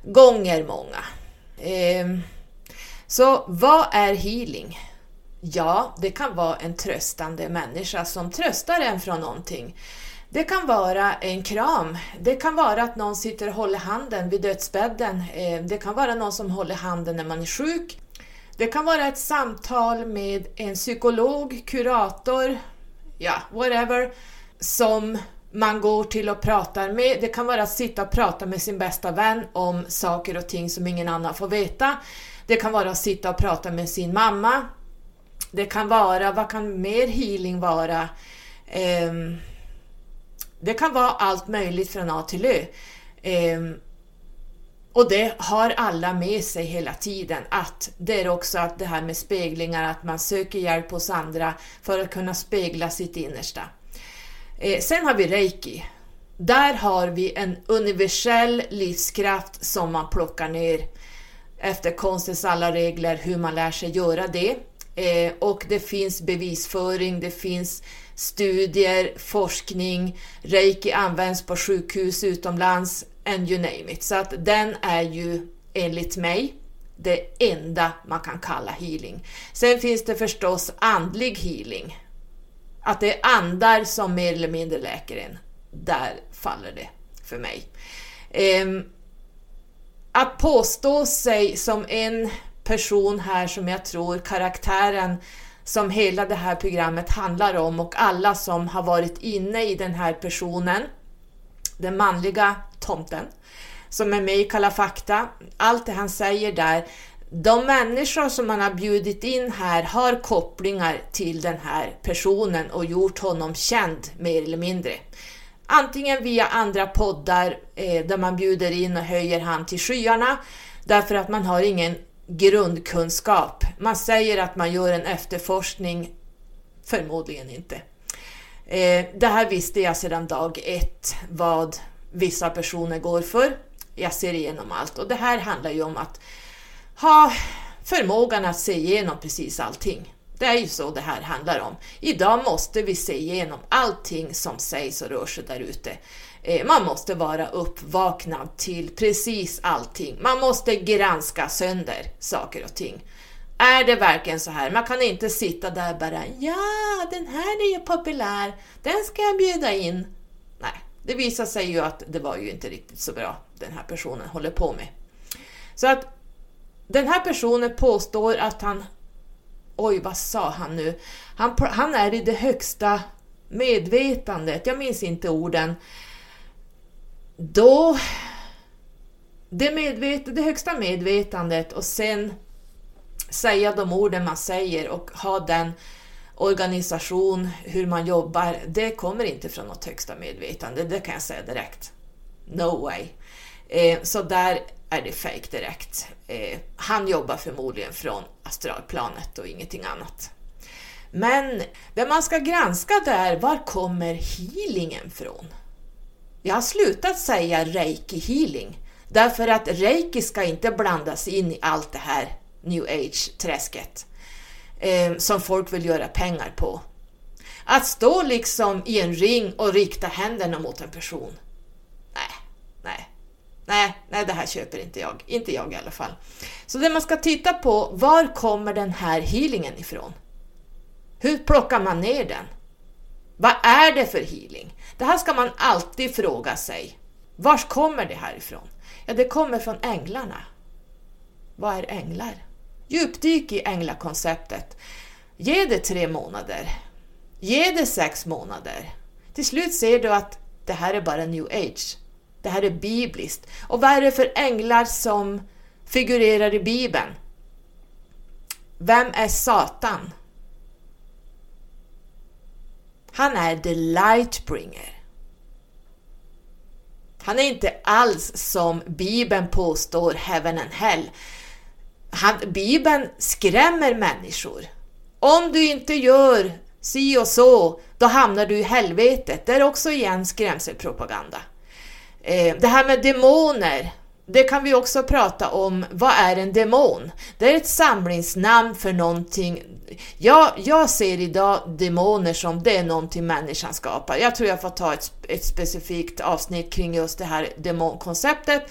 gånger många. Eh, så vad är healing? Ja, det kan vara en tröstande människa som tröstar en från någonting. Det kan vara en kram, det kan vara att någon sitter och håller handen vid dödsbädden, eh, det kan vara någon som håller handen när man är sjuk. Det kan vara ett samtal med en psykolog, kurator, ja, whatever, som man går till och pratar med. Det kan vara att sitta och prata med sin bästa vän om saker och ting som ingen annan får veta. Det kan vara att sitta och prata med sin mamma. Det kan vara, vad kan mer healing vara? Um, det kan vara allt möjligt från A till Ö. Um, och det har alla med sig hela tiden, att det är också att det här med speglingar, att man söker hjälp hos andra för att kunna spegla sitt innersta. Eh, sen har vi reiki. Där har vi en universell livskraft som man plockar ner efter konstens alla regler hur man lär sig göra det. Eh, och det finns bevisföring, det finns studier, forskning, reiki används på sjukhus utomlands, and you name it. Så att den är ju enligt mig det enda man kan kalla healing. Sen finns det förstås andlig healing. Att det är andar som mer eller mindre läker en. Där faller det för mig. Ehm, att påstå sig som en person här som jag tror karaktären som hela det här programmet handlar om och alla som har varit inne i den här personen den manliga tomten, som är med i Kalla fakta. Allt det han säger där, de människor som man har bjudit in här har kopplingar till den här personen och gjort honom känd mer eller mindre. Antingen via andra poddar eh, där man bjuder in och höjer han till skyarna därför att man har ingen grundkunskap. Man säger att man gör en efterforskning, förmodligen inte. Eh, det här visste jag sedan dag ett vad vissa personer går för. Jag ser igenom allt och det här handlar ju om att ha förmågan att se igenom precis allting. Det är ju så det här handlar om. Idag måste vi se igenom allting som sägs och rör sig där ute. Eh, man måste vara uppvaknad till precis allting. Man måste granska sönder saker och ting. Är det verkligen så här? Man kan inte sitta där bara ja, den här är ju populär, den ska jag bjuda in. Nej, det visar sig ju att det var ju inte riktigt så bra den här personen håller på med. Så att den här personen påstår att han oj vad sa han nu? Han, han är i det högsta medvetandet, jag minns inte orden. Då, det, medvet, det högsta medvetandet och sen säga de orden man säger och ha den organisation, hur man jobbar, det kommer inte från något högsta medvetande, det kan jag säga direkt. No way. Eh, så där är det fake direkt. Eh, han jobbar förmodligen från astralplanet och ingenting annat. Men det man ska granska där, var kommer healingen från? Jag har slutat säga reiki healing därför att reiki ska inte blandas in i allt det här new age-träsket eh, som folk vill göra pengar på. Att stå liksom i en ring och rikta händerna mot en person. Nej, nej, nej, nej, det här köper inte jag. Inte jag i alla fall. Så det man ska titta på, var kommer den här healingen ifrån? Hur plockar man ner den? Vad är det för healing? Det här ska man alltid fråga sig. Var kommer det här ifrån? Ja, det kommer från änglarna. Vad är änglar? Djupdyk i änglakonceptet. Ge det tre månader. Ge det sex månader. Till slut ser du att det här är bara new age. Det här är bibliskt. Och vad är det för änglar som figurerar i Bibeln? Vem är Satan? Han är the lightbringer. Han är inte alls som Bibeln påstår, heaven and hell. Han, Bibeln skrämmer människor. Om du inte gör si och så, då hamnar du i helvetet. Det är också igen skrämselpropaganda. Eh, det här med demoner, det kan vi också prata om. Vad är en demon? Det är ett samlingsnamn för någonting. Jag, jag ser idag demoner som det är någonting människan skapar. Jag tror jag får ta ett, ett specifikt avsnitt kring just det här demonkonceptet.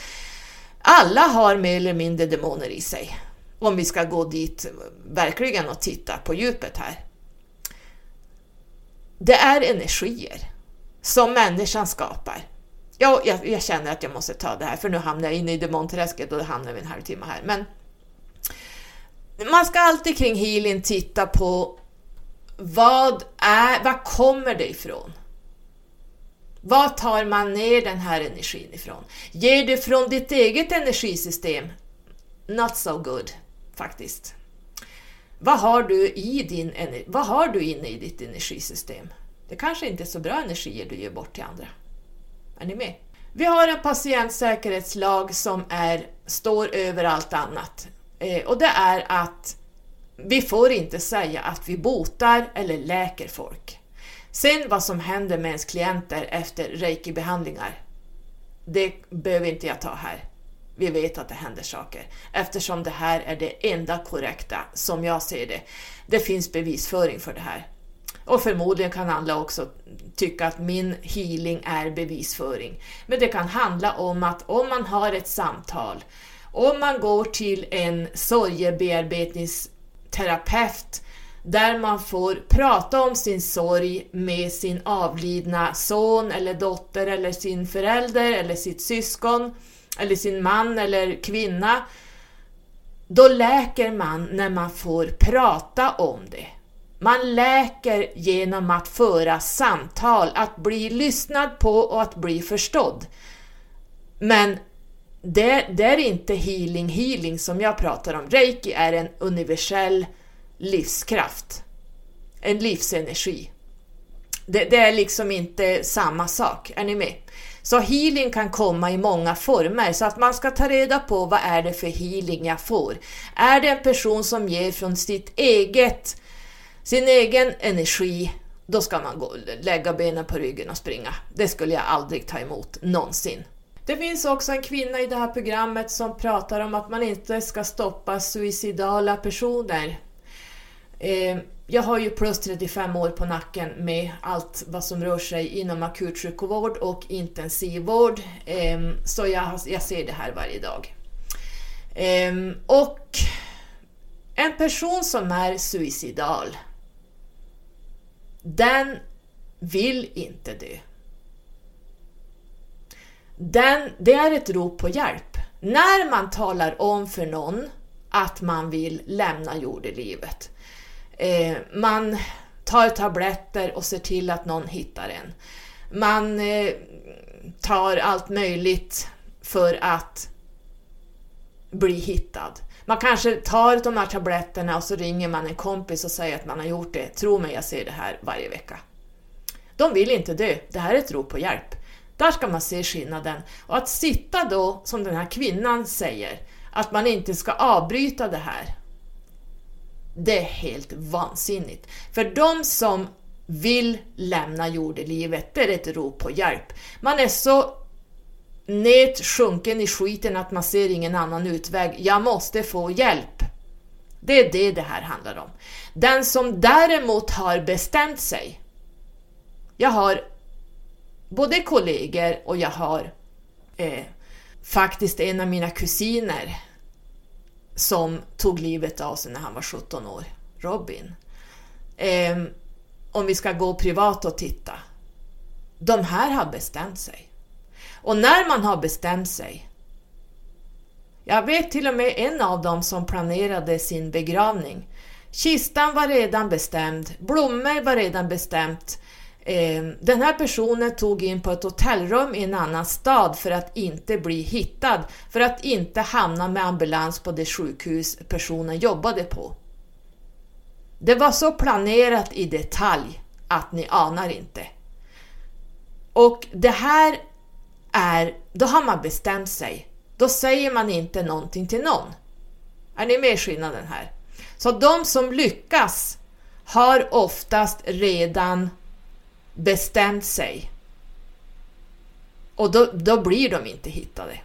Alla har mer eller mindre demoner i sig. Om vi ska gå dit verkligen och titta på djupet här. Det är energier som människan skapar. Ja, jag, jag, känner att jag måste ta det här för nu hamnar jag inne i demonträsket och då hamnar vi en halvtimme här. Men man ska alltid kring healing titta på vad är, var kommer det ifrån? Var tar man ner den här energin ifrån? Ger du från ditt eget energisystem? Not so good, faktiskt. Vad har du, i din, vad har du inne i ditt energisystem? Det kanske inte är så bra energier du ger bort till andra. Är ni med? Vi har en patientsäkerhetslag som är, står över allt annat. Eh, och det är att vi får inte säga att vi botar eller läker folk. Sen vad som händer med ens klienter efter reiki-behandlingar, det behöver inte jag ta här. Vi vet att det händer saker eftersom det här är det enda korrekta som jag ser det. Det finns bevisföring för det här. Och förmodligen kan alla också tycka att min healing är bevisföring. Men det kan handla om att om man har ett samtal, om man går till en sorgebearbetningsterapeut där man får prata om sin sorg med sin avlidna son eller dotter eller sin förälder eller sitt syskon eller sin man eller kvinna. Då läker man när man får prata om det. Man läker genom att föra samtal, att bli lyssnad på och att bli förstådd. Men det, det är inte healing healing som jag pratar om. Reiki är en universell livskraft. En livsenergi. Det, det, är liksom inte samma sak, är ni med? Så healing kan komma i många former, så att man ska ta reda på vad är det för healing jag får. Är det en person som ger från sitt eget, sin egen energi, då ska man gå, lägga benen på ryggen och springa. Det skulle jag aldrig ta emot, någonsin. Det finns också en kvinna i det här programmet som pratar om att man inte ska stoppa suicidala personer. Eh, jag har ju plus 35 år på nacken med allt vad som rör sig inom akutsjukvård och intensivvård, ehm, så jag, jag ser det här varje dag. Ehm, och en person som är suicidal, den vill inte dö. Den, det är ett rop på hjälp. När man talar om för någon att man vill lämna jordelivet, Eh, man tar tabletter och ser till att någon hittar en. Man eh, tar allt möjligt för att bli hittad. Man kanske tar de här tabletterna och så ringer man en kompis och säger att man har gjort det. Tro mig, jag ser det här varje vecka. De vill inte dö. Det här är ett rop på hjälp. Där ska man se skillnaden. Och att sitta då, som den här kvinnan säger, att man inte ska avbryta det här. Det är helt vansinnigt. För de som vill lämna jordelivet, det är ett rop på hjälp. Man är så nät, sjunken i skiten att man ser ingen annan utväg. Jag måste få hjälp. Det är det det här handlar om. Den som däremot har bestämt sig. Jag har både kollegor och jag har eh, faktiskt en av mina kusiner som tog livet av sig när han var 17 år, Robin. Eh, om vi ska gå privat och titta. De här har bestämt sig. Och när man har bestämt sig. Jag vet till och med en av dem som planerade sin begravning. Kistan var redan bestämd, blommor var redan bestämt, ehm, den här personen tog in på ett hotellrum i en annan stad för att inte bli hittad, för att inte hamna med ambulans på det sjukhus personen jobbade på. Det var så planerat i detalj att ni anar inte. Och det här är, då har man bestämt sig. Då säger man inte någonting till någon. Är ni med skillnaden här? Så de som lyckas har oftast redan bestämt sig. Och då, då blir de inte hittade.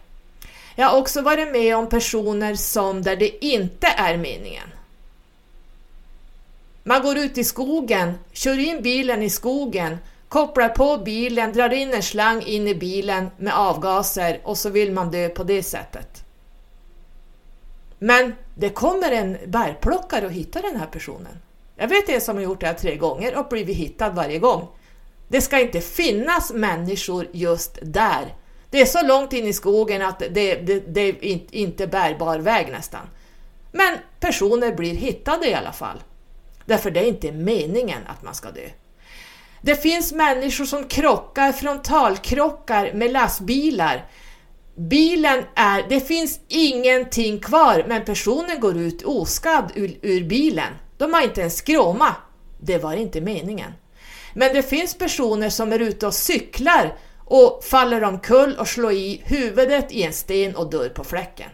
Jag har också varit med om personer som där det inte är meningen. Man går ut i skogen, kör in bilen i skogen, kopplar på bilen, drar in en slang in i bilen med avgaser och så vill man dö på det sättet. Men det kommer en bärplockare och hittar den här personen. Jag vet en som har gjort det här tre gånger och blivit hittad varje gång. Det ska inte finnas människor just där. Det är så långt in i skogen att det, det, det är inte bärbar väg nästan. Men personer blir hittade i alla fall. Därför det är inte meningen att man ska dö. Det finns människor som krockar, frontalkrockar med lastbilar. Bilen är, det finns ingenting kvar men personen går ut oskadd ur, ur bilen. De har inte en skråma. Det var inte meningen. Men det finns personer som är ute och cyklar och faller omkull och slår i huvudet i en sten och dör på fläcken.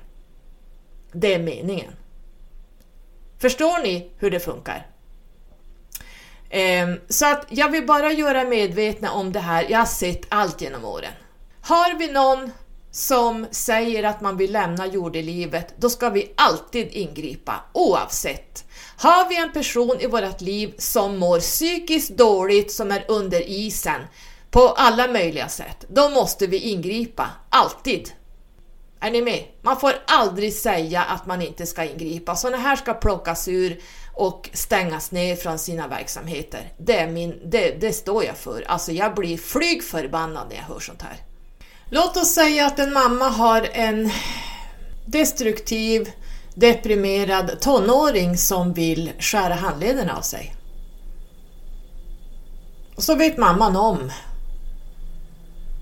Det är meningen. Förstår ni hur det funkar? Ehm, så att jag vill bara göra medvetna om det här. Jag har sett allt genom åren. Har vi någon som säger att man vill lämna jordelivet, då ska vi alltid ingripa oavsett har vi en person i vårt liv som mår psykiskt dåligt, som är under isen på alla möjliga sätt, då måste vi ingripa, alltid. Är ni med? Man får aldrig säga att man inte ska ingripa. Sådana här ska plockas ur och stängas ner från sina verksamheter. Det, är min, det, det står jag för. Alltså jag blir flygförbannad när jag hör sånt här. Låt oss säga att en mamma har en destruktiv deprimerad tonåring som vill skära handleden av sig. Och så vet mamman om.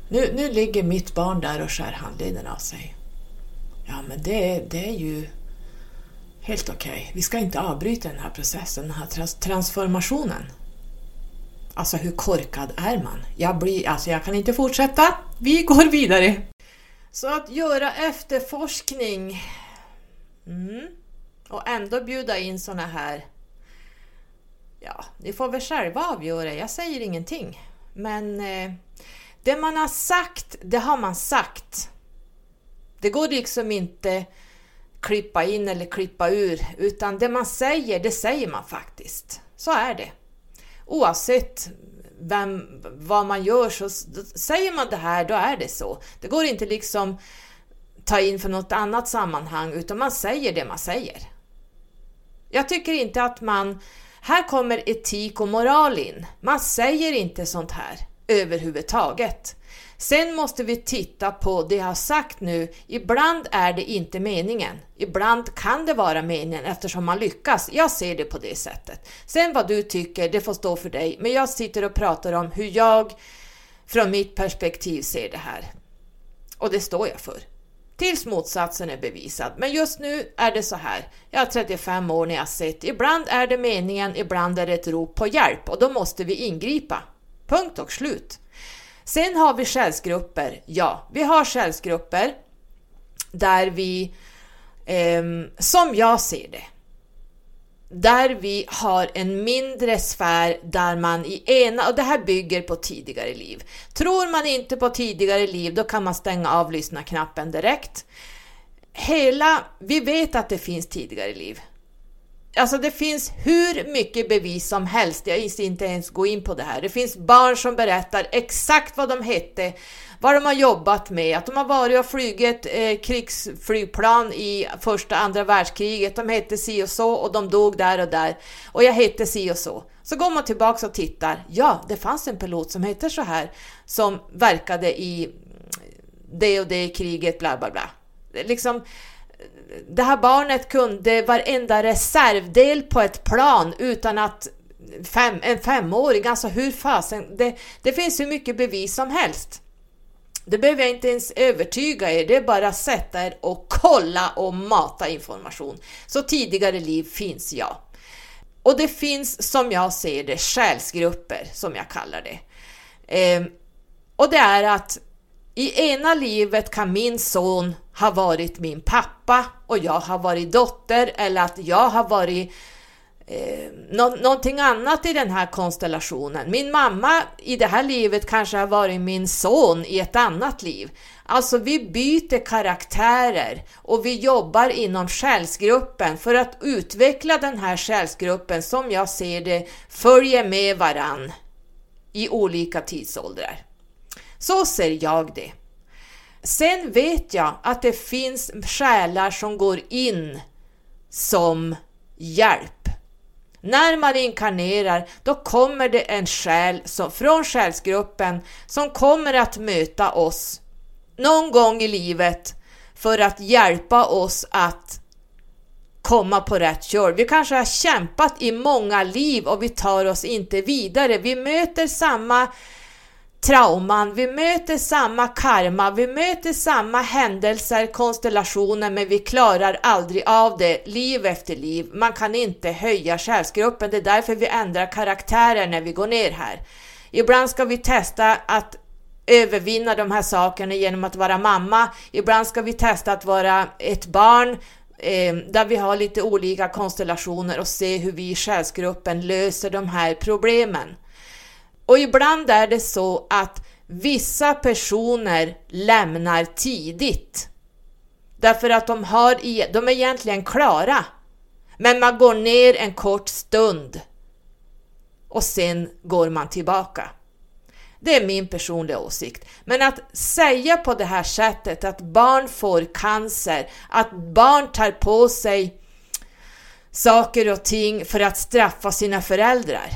Nu, nu ligger mitt barn där och skär handleden av sig. Ja, men det, det är ju helt okej. Okay. Vi ska inte avbryta den här processen, den här trans transformationen. Alltså hur korkad är man? Jag, blir, alltså jag kan inte fortsätta. Vi går vidare. Så att göra efterforskning mm. och ändå bjuda in såna här Ja, ni får väl själva avgöra, jag säger ingenting. Men eh, det man har sagt, det har man sagt. Det går liksom inte klippa in eller klippa ur, utan det man säger, det säger man faktiskt. Så är det. Oavsett vem, vad man gör så säger man det här, då är det så. Det går inte liksom ta in för något annat sammanhang, utan man säger det man säger. Jag tycker inte att man... Här kommer etik och moral in. Man säger inte sånt här överhuvudtaget. Sen måste vi titta på det jag har sagt nu. Ibland är det inte meningen. Ibland kan det vara meningen eftersom man lyckas. Jag ser det på det sättet. Sen vad du tycker, det får stå för dig. Men jag sitter och pratar om hur jag från mitt perspektiv ser det här. Och det står jag för. Tills motsatsen är bevisad. Men just nu är det så här. Jag har 35 år när jag sett. Ibland är det meningen, ibland är det ett rop på hjälp och då måste vi ingripa. Punkt och slut. Sen har vi själsgrupper. Ja, vi har själsgrupper där vi, eh, som jag ser det, där vi har en mindre sfär där man i ena, och det här bygger på tidigare liv. Tror man inte på tidigare liv, då kan man stänga av lyssna-knappen direkt. Hela, vi vet att det finns tidigare liv. Alltså det finns hur mycket bevis som helst, jag ska inte ens gå in på det här. Det finns barn som berättar exakt vad de hette, vad de har jobbat med, att de har varit och flugit eh, krigsflygplan i första andra världskriget, de hette si och så och de dog där och där och jag hette si och så. Så går man tillbaks och tittar, ja det fanns en pilot som hette så här som verkade i det och det kriget, bla bla bla. Liksom, det här barnet kunde varenda reservdel på ett plan utan att fem, en femåring, alltså hur fasen, det, det finns hur mycket bevis som helst. Det behöver jag inte ens övertyga er, det är bara att sätta er och kolla och mata information. Så tidigare liv finns ja. Och det finns som jag ser det själsgrupper som jag kallar det. Eh, och det är att i ena livet kan min son har varit min pappa och jag har varit dotter eller att jag har varit eh, nå någonting annat i den här konstellationen. Min mamma i det här livet kanske har varit min son i ett annat liv. Alltså vi byter karaktärer och vi jobbar inom själsgruppen för att utveckla den här själsgruppen som jag ser det följer med varann i olika tidsåldrar. Så ser jag det. Sen vet jag att det finns själar som går in som hjälp. När man inkarnerar, då kommer det en själ som, från själsgruppen som kommer att möta oss någon gång i livet för att hjälpa oss att komma på rätt köl. Vi kanske har kämpat i många liv och vi tar oss inte vidare. Vi möter samma trauman, vi möter samma karma, vi möter samma händelser, konstellationer, men vi klarar aldrig av det liv efter liv. Man kan inte höja själsgruppen, det är därför vi ändrar karaktärer när vi går ner här. Ibland ska vi testa att övervinna de här sakerna genom att vara mamma, ibland ska vi testa att vara ett barn, eh, där vi har lite olika konstellationer och se hur vi i själsgruppen löser de här problemen. Och ibland är det så att vissa personer lämnar tidigt. Därför att de, har, e, de är egentligen klara. Men man går ner en kort stund och sen går man tillbaka. Det är min personliga åsikt. Men att säga på det här sättet att barn får cancer, att barn tar på sig saker och ting för att straffa sina föräldrar.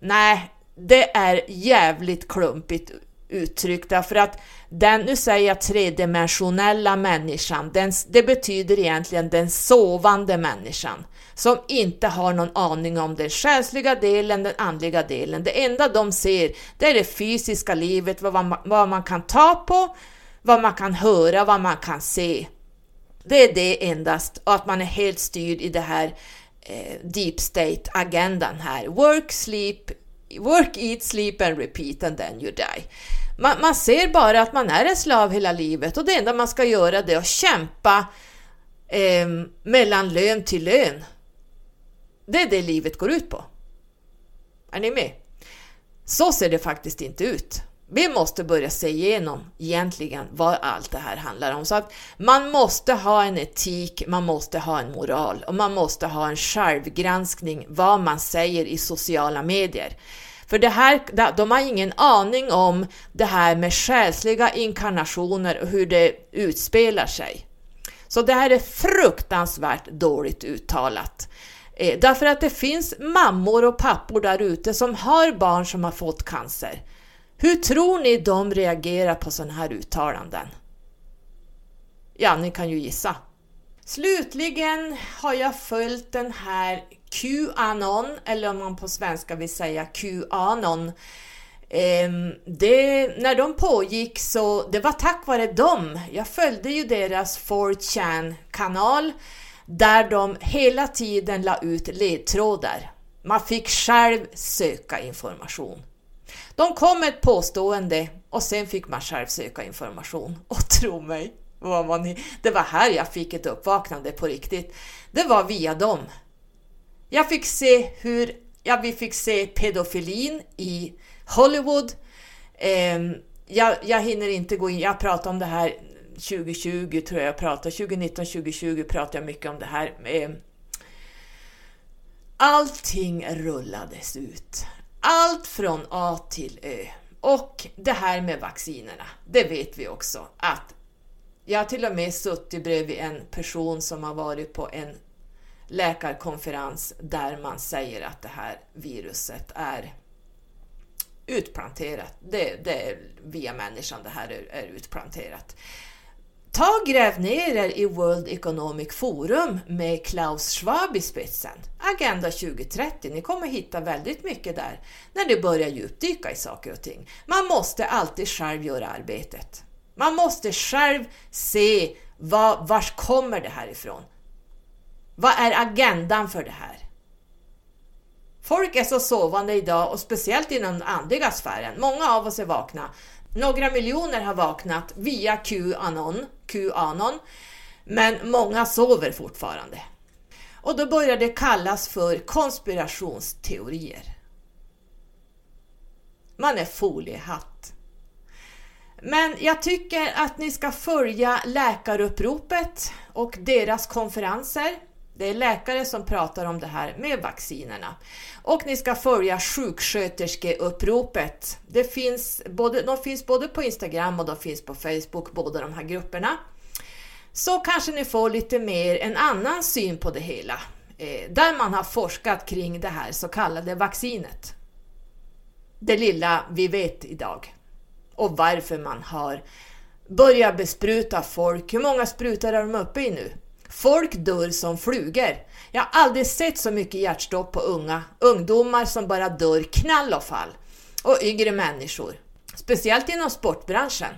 Nej, det är jävligt klumpigt uttryckt därför att den, nu säger jag tredimensionella människan, den, det betyder egentligen den sovande människan. som inte har någon aning om den själsliga delen, den andliga delen. Det enda de ser, det är det fysiska livet, vad man, vad man kan ta på, vad man kan höra, vad man kan se. Det är det endast, och att man är helt styrd i det här eh, deep state-agendan här. Work, sleep, work, eat, sleep and repeat and then you die. Man, man, ser bara att man är en slav hela livet och det enda man ska göra det är att kämpa eh, mellan lön till lön. Det är det livet går ut på. Är ni med? Så ser det faktiskt inte ut. Vi måste börja se igenom egentligen vad allt det här handlar om. Så att man måste ha en etik, man måste ha en moral och man måste ha en självgranskning vad man säger i sociala medier. För det här, de har ingen aning om det här med själsliga inkarnationer och hur det utspelar sig. Så det här är fruktansvärt dåligt uttalat. Eh, därför att det finns mammor och pappor där ute som har barn som har fått cancer. Hur tror ni de reagerar på sådana här uttalanden? Ja, ni kan ju gissa. Slutligen har jag följt den här Qanon, eller om man på svenska vill säga Qanon. Ehm, det, när de pågick så, det var tack vare dem. Jag följde ju deras 4chan kanal där de hela tiden la ut ledtrådar. Man fick själv söka information. De kom med ett påstående och sen fick man själv söka information. Och tro mig, vad man, det var här jag fick ett uppvaknande på riktigt. Det var via dem. Jag fick se hur, ja, vi fick se pedofilin i Hollywood. Eh, jag, jag hinner inte gå in, jag pratar om det här 2020 tror jag jag pratar, 2019, 2020 pratar jag mycket om det här. Eh, allting rullades ut. Allt från A till Ö. Och det här med vaccinerna, det vet vi också att jag har till och med suttit bredvid en person som har varit på en läkarkonferens där man säger att det här viruset är utplanterat. Det, det är via människan det här är, är utplanterat. Ta och gräv ner er i World Economic Forum med Klaus Schwab i spetsen. Agenda 2030, ni kommer hitta väldigt mycket där när det börjar djupdyka i saker och ting. Man måste alltid själv göra arbetet. Man måste själv se var, vars kommer det här ifrån? Vad är agendan för det här? Folk är så sovande idag och speciellt inom den andliga sfären. Många av oss är vakna. Några miljoner har vaknat via QAnon, QAnon men många sover fortfarande. Och då börjar det kallas för konspirationsteorier. Man är foliehatt. Men jag tycker att ni ska följa läkaruppropet och deras konferenser. Det är läkare som pratar om det här med vaccinerna. Och ni ska följa sjuksköterskeuppropet. Det finns både, de finns både på Instagram och de finns på Facebook, båda de här grupperna. Så kanske ni får lite mer en annan syn på det hela. Eh, där man har forskat kring det här så kallade vaccinet. Det lilla vi vet idag. Och varför man har börjat bespruta folk. Hur många sprutor är de uppe i nu? Folk dör som flugor. Jag har aldrig sett så mycket hjärtstopp på unga, ungdomar som bara dör knall och fall. Och yngre människor. Speciellt inom sportbranschen.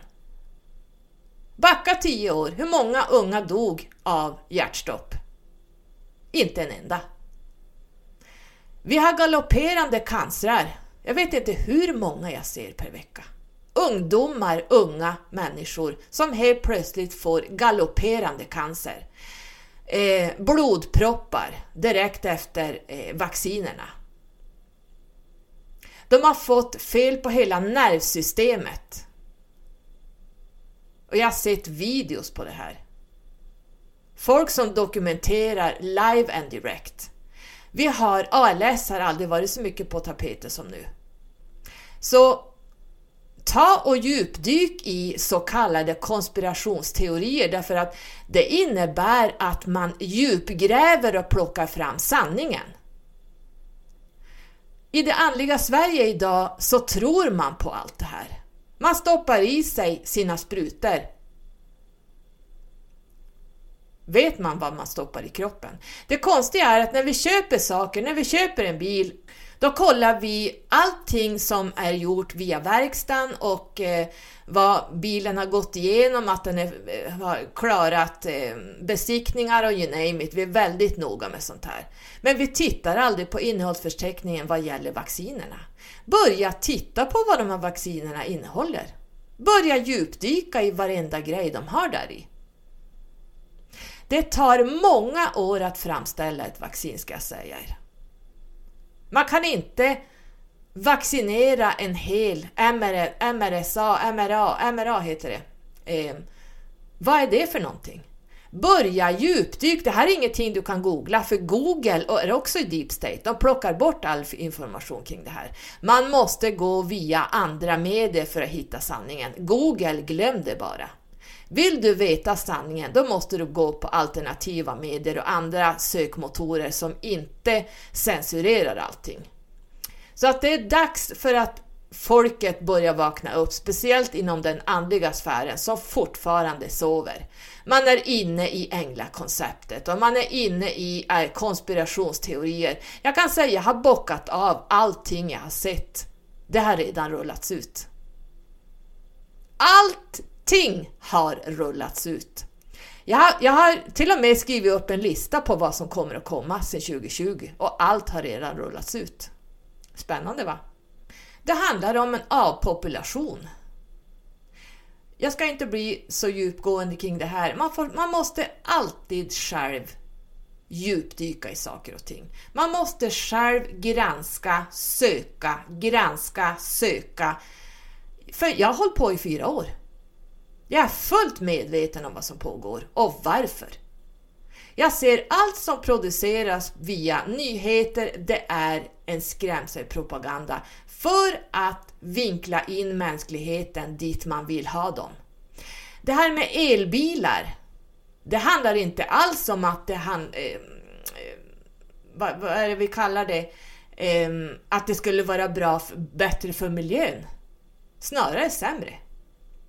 Backa tio år, hur många unga dog av hjärtstopp? Inte en enda. Vi har galopperande cancrar. Jag vet inte hur många jag ser per vecka. Ungdomar, unga människor som helt plötsligt får galopperande cancer eh, blodproppar direkt efter eh, vaccinerna. De har fått fel på hela nervsystemet. Och jag har sett videos på det här. Folk som dokumenterar live and direct. Vi har, ALS har aldrig varit så mycket på tapeten som nu. Så ta och djupdyk i så kallade konspirationsteorier därför att det innebär att man djupgräver och plockar fram sanningen. I det andliga Sverige idag så tror man på allt det här. Man stoppar i sig sina sprutor. vet man vad man stoppar i kroppen. Det konstiga är att när vi köper saker, när vi köper en bil, då kollar vi allting som är gjort via verkstaden och eh, vad bilen har gått igenom, att den är, eh, har klarat eh, besiktningar och you name it. Vi är väldigt noga med sånt här. Men vi tittar aldrig på innehållsförteckningen vad gäller vaccinerna. Börja titta på vad de här vaccinerna innehåller. Börja djupdyka i varenda grej de har där i. Det tar många år att framställa ett vaccin ska jag säga er. Man kan inte vaccinera en hel MRSA, MRA, MRA heter det. Eh, vad är det för någonting? Börja djupdyk, det här är ingenting du kan googla för Google är också i deep state, de plockar bort all information kring det här. Man måste gå via andra medier för att hitta sanningen. Google, glöm det bara. Vill du veta sanningen, då måste du gå på alternativa medier och andra sökmotorer som inte censurerar allting. Så att det är dags för att folket börjar vakna upp, speciellt inom den andliga sfären som fortfarande sover. Man är inne i änglakonceptet och man är inne i eh, konspirationsteorier. Jag kan säga jag har bockat av allting jag har sett. Det har redan rullats ut. Allt ingenting har rullats ut. Jag har, jag har till och med skrivit upp en lista på vad som kommer att komma sedan 2020 och allt har redan rullats ut. Spännande va? Det handlar om en avpopulation. Jag ska inte bli så djupgående kring det här. Man, får, man måste alltid själv djupdyka i saker och ting. Man måste själv granska, söka, granska, söka. För jag har hållit på i fyra år. Jag är fullt medveten om vad som pågår och varför. Jag ser allt som produceras via nyheter, det är en skrämselpropaganda för att vinkla in mänskligheten dit man vill ha dem. Det här med elbilar, det handlar inte alls om att det han, eh, eh, vad, vad, är det vi kallar det, eh, att det skulle vara bra, bättre för miljön. Snarare sämre.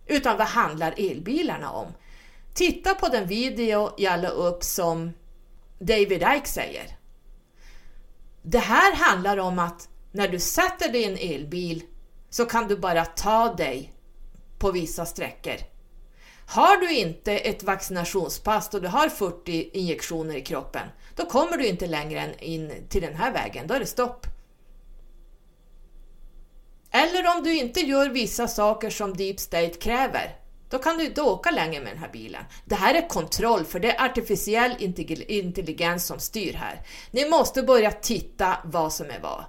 Utan vad handlar elbilarna om? Titta på den video jag la upp som David Ike säger. Det här handlar om att när du sätter dig i en elbil så kan du bara ta dig på vissa sträckor. Har du inte ett vaccinationspass och du har 40 injektioner i kroppen, då kommer du inte längre än in till den här vägen, då är det stopp. Eller om du inte gör vissa saker som Deep State kräver, då kan du inte åka längre med den här bilen. Det här är kontroll, för det är artificiell intelligens som styr här. Ni måste börja titta vad som är vad.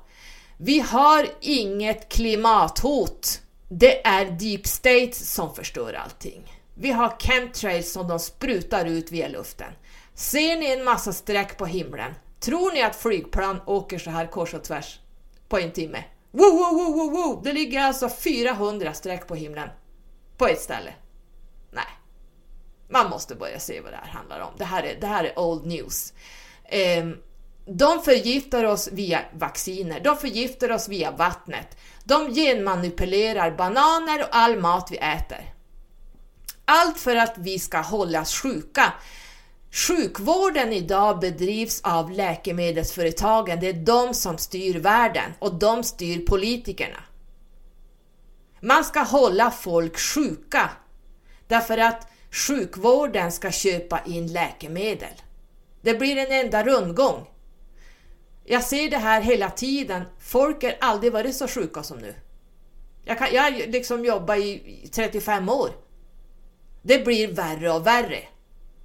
Vi har inget klimathot. Det är deep state som förstör allting. Vi har chemtrails som de sprutar ut via luften. Ser ni en massa streck på himlen? Tror ni att flygplan åker så här kors och tvärs på en timme? Wow, wow, wow, wow, wow. Det ligger alltså 400 streck på himlen på ett ställe. Nej, man måste börja se vad det här handlar om. Det här är, det här är old news. Um, de förgiftar oss via vacciner, de förgiftar oss via vattnet. De genmanipulerar bananer och all mat vi äter. Allt för att vi ska hållas sjuka. Sjukvården idag bedrivs av läkemedelsföretagen. Det är de som styr världen och de styr politikerna. Man ska hålla folk sjuka därför att sjukvården ska köpa in läkemedel. Det blir en enda rundgång. Jag ser det här hela tiden. Folk har aldrig varit så sjuka som nu. Jag, kan, jag har liksom jobbat i 35 år. Det blir värre och värre.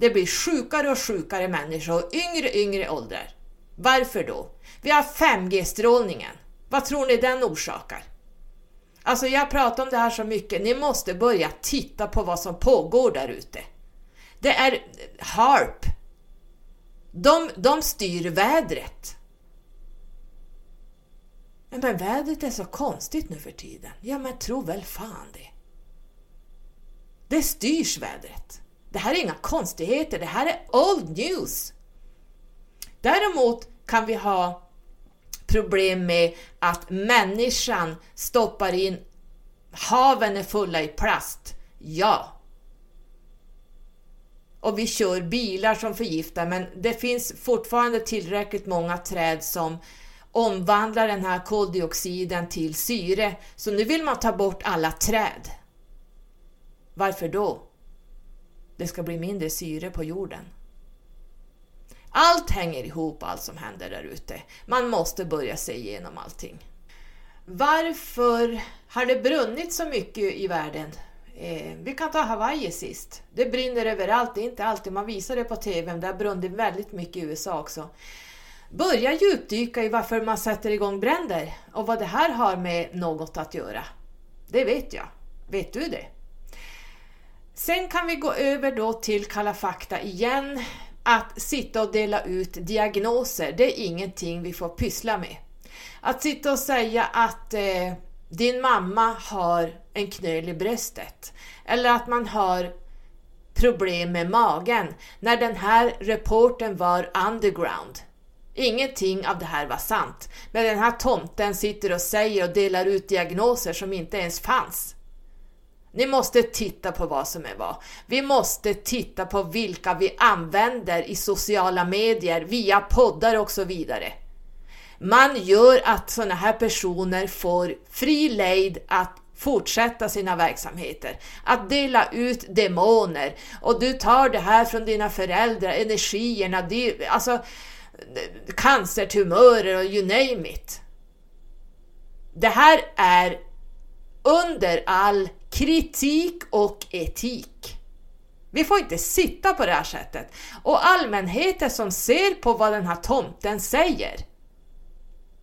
Det blir sjukare och sjukare människor och yngre yngre åldrar. Varför då? Vi har 5G-strålningen. Vad tror ni den orsakar? Alltså jag pratar om det här så mycket, ni måste börja titta på vad som pågår där ute. Det är HARP. De, de styr vädret. Men vädret är så konstigt nu för tiden. Ja, men tro väl fan det. Det styrs vädret. Det här är inga konstigheter, det här är old news. Däremot kan vi ha problem med att människan stoppar in haven är fulla i plast. Ja. och vi kör bilar som förgiftar men det finns fortfarande tillräckligt många träd som omvandlar den här koldioxiden till syre. Så nu vill man ta bort alla träd. Varför då? Det ska bli mindre syre på jorden. Allt hänger ihop, allt som händer där ute. Man måste börja se igenom allting. Varför har det brunnit så mycket i världen? Eh, vi kan ta Hawaii sist. Det brinner överallt, det är inte alltid man visar det på TV, men det har brunnit väldigt mycket i USA också. Börja djupdyka i varför man sätter igång bränder och vad det här har med något att göra. Det vet jag. Vet du det? Sen kan vi gå över då till Kalla fakta igen. Att sitta och dela ut diagnoser, det är ingenting vi får pyssla med. Att sitta och säga att eh, din mamma har en knöl i bröstet eller att man har problem med magen när den här reporten var underground. Ingenting av det här var sant, men den här tomten sitter och säger och delar ut diagnoser som inte ens fanns. Ni måste titta på vad som är vad. Vi måste titta på vilka vi använder i sociala medier, via poddar och så vidare. Man gör att sådana här personer får fri lejd att fortsätta sina verksamheter, att dela ut demoner och du tar det här från dina föräldrar, energierna, alltså cancertumörer och you name it. Det här är under all kritik och etik. Vi får inte sitta på det här sättet. Och allmänheten som ser på vad den här tomten säger.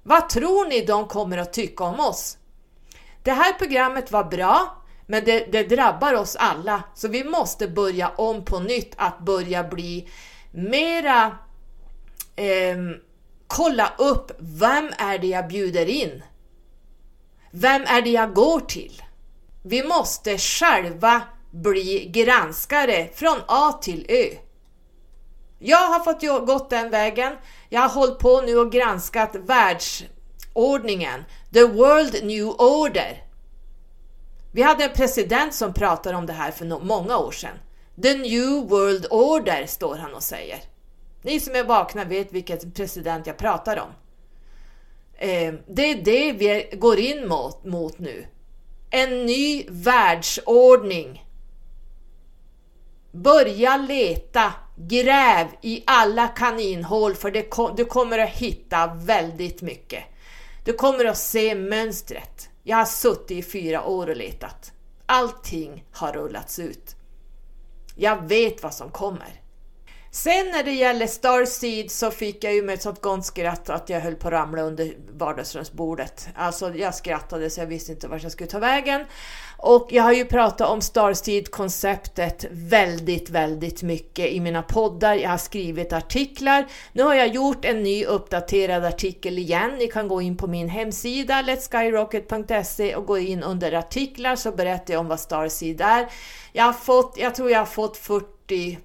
Vad tror ni de kommer att tycka om oss? Det här programmet var bra, men det, det drabbar oss alla. Så vi måste börja om på nytt, att börja bli mera... Eh, kolla upp, vem är det jag bjuder in? Vem är det jag går till? Vi måste själva bli granskare från A till Ö. Jag har fått gått den vägen. Jag har hållit på nu och granskat världsordningen, the world new order. Vi hade en president som pratade om det här för många år sedan. The new world order står han och säger. Ni som är vakna vet vilken president jag pratar om. Eh, det är det vi går in mot, mot nu. En ny världsordning. Börja leta, gräv i alla kaninhål för det, du kommer att hitta väldigt mycket. Du kommer att se mönstret. Jag har suttit i fyra år och letat. Allting har rullats ut. Jag vet vad som kommer. Sen när det gäller Starseed så fick jag ju med ett sånt gott skratt att jag höll på att ramla under vardagsrumsbordet. Alltså jag skrattade så jag visste inte vart jag skulle ta vägen. Och jag har ju pratat om Starseed-konceptet väldigt, väldigt mycket i mina poddar. Jag har skrivit artiklar. Nu har jag gjort en ny uppdaterad artikel igen. Ni kan gå in på min hemsida letskyrocket.se och gå in under artiklar så berättar jag om vad Starseed är. Jag har fått, jag tror jag har fått 40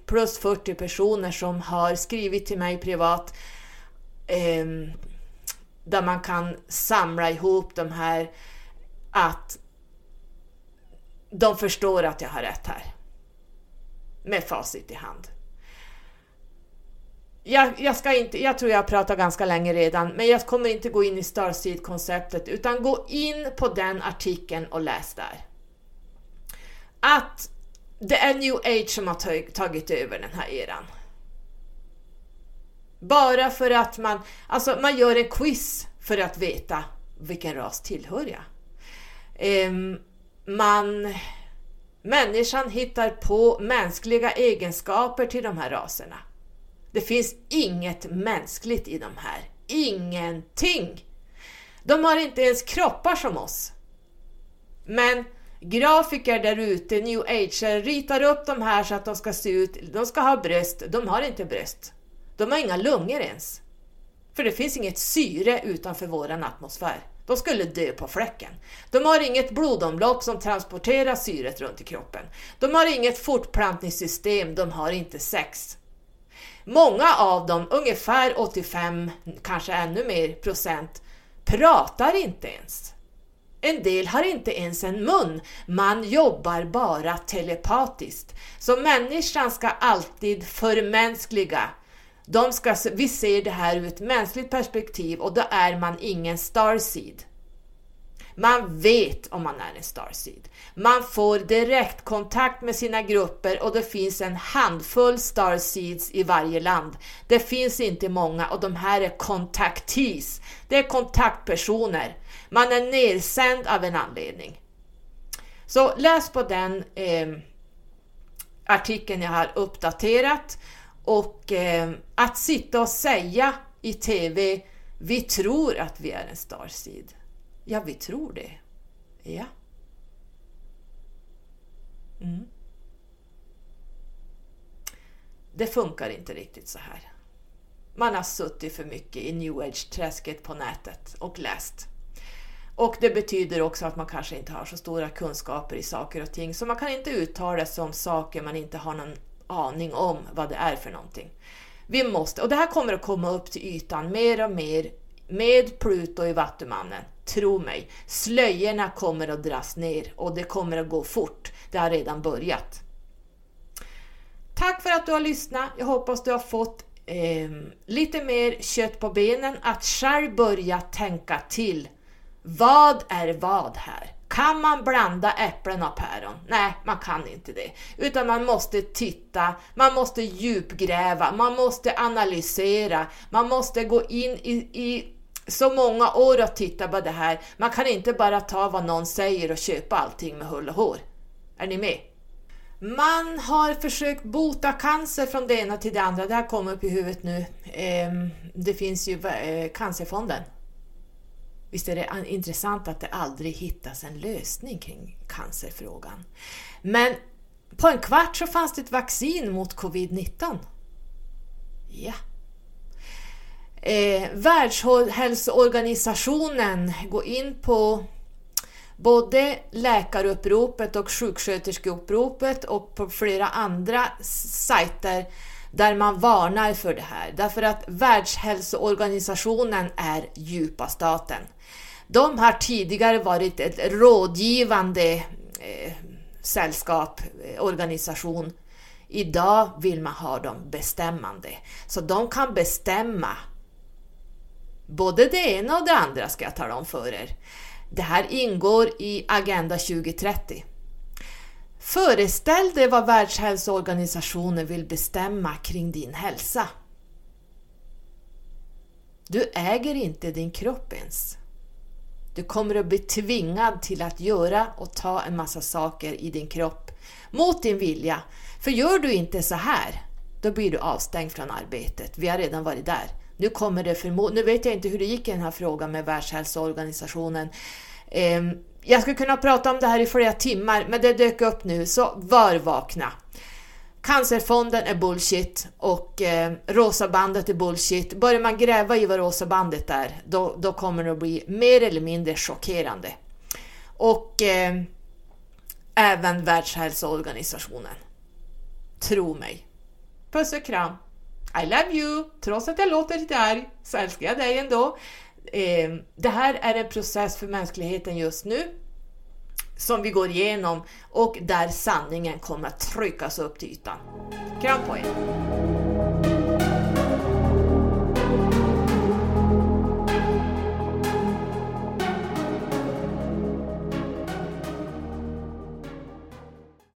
plus 40 personer som har skrivit till mig privat eh, där man kan samla ihop de här att de förstår att jag har rätt här. Med facit i hand. Jag, jag, ska inte, jag tror jag har pratat ganska länge redan, men jag kommer inte gå in i Starseed-konceptet utan gå in på den artikeln och läs där. Att det är new age som har tagit över den här eran. Bara för att man, alltså man gör en quiz för att veta vilken ras tillhör jag. Um, man, människan hittar på mänskliga egenskaper till de här raserna. Det finns inget mänskligt i de här. Ingenting! De har inte ens kroppar som oss. Men grafiker där ute, new age, ritar upp de här så att de ska se ut, de ska ha bröst, de har inte bröst. De har inga lungor ens. För det finns inget syre utanför våran atmosfär. De skulle dö på fläcken. De har inget blodomlopp som transporterar syret runt i kroppen. De har inget fortplantningssystem, de har inte sex. Många av dem, ungefär 85, kanske ännu mer procent, pratar inte ens. En del har inte ens en mun, man jobbar bara telepatiskt. Så människan ska alltid förmänskliga. De ska, vi ser det här ur ett mänskligt perspektiv och då är man ingen starseed. Man vet om man är en starseed. Man får direktkontakt med sina grupper och det finns en handfull starseeds i varje land. Det finns inte många och de här är kontaktees. Det är kontaktpersoner. Man är nedsänd av en anledning. Så läs på den eh, artikeln jag har uppdaterat och eh, att sitta och säga i TV vi tror att vi är en starseed. Ja, vi tror det. Ja. Mm. Det funkar inte riktigt så här. Man har suttit för mycket i new age-träsket på nätet och läst. Och det betyder också att man kanske inte har så stora kunskaper i saker och ting, så man kan inte uttala sig om saker man inte har någon aning om vad det är för någonting. Vi måste, och det här kommer att komma upp till ytan mer och mer med Pluto i Vattumannen. Tro mig, slöjorna kommer att dras ner och det kommer att gå fort. Det har redan börjat. Tack för att du har lyssnat. Jag hoppas du har fått eh, lite mer kött på benen att själv börja tänka till. Vad är vad här? Kan man blanda äpplen och päron? Nej, man kan inte det. Utan man måste titta, man måste djupgräva, man måste analysera, man måste gå in i, i så många år och titta på det här. Man kan inte bara ta vad någon säger och köpa allting med hull och hår. Är ni med? Man har försökt bota cancer från det ena till det andra. Det här kommer upp i huvudet nu. Ehm, det finns ju eh, Cancerfonden. Visst är det intressant att det aldrig hittas en lösning kring cancerfrågan. Men på en kvart så fanns det ett vaccin mot covid-19. Ja. Eh, Världshälsoorganisationen går in på både läkaruppropet och sjuksköterskeuppropet och på flera andra sajter där man varnar för det här. Därför att Världshälsoorganisationen är djupa staten. De har tidigare varit ett rådgivande eh, sällskap, eh, organisation. Idag vill man ha dem bestämmande. Så de kan bestämma både det ena och det andra ska jag tala om för er. Det här ingår i Agenda 2030. Föreställ dig vad Världshälsoorganisationen vill bestämma kring din hälsa. Du äger inte din kropp ens. Du kommer att bli tvingad till att göra och ta en massa saker i din kropp mot din vilja. För gör du inte så här, då blir du avstängd från arbetet. Vi har redan varit där. Nu kommer det förmodligen, nu vet jag inte hur det gick i den här frågan med Världshälsoorganisationen. Ehm, jag skulle kunna prata om det här i flera timmar, men det dök upp nu, så var vakna. Cancerfonden är bullshit och eh, Rosa bandet är bullshit. Börjar man gräva i vad Rosa bandet är, då, då kommer det att bli mer eller mindre chockerande. Och eh, även Världshälsoorganisationen. Tro mig. Puss och kram! I love you! Trots att jag låter lite arg så älskar jag dig ändå. Eh, det här är en process för mänskligheten just nu som vi går igenom och där sanningen kommer att tryckas upp till ytan. Kram på er!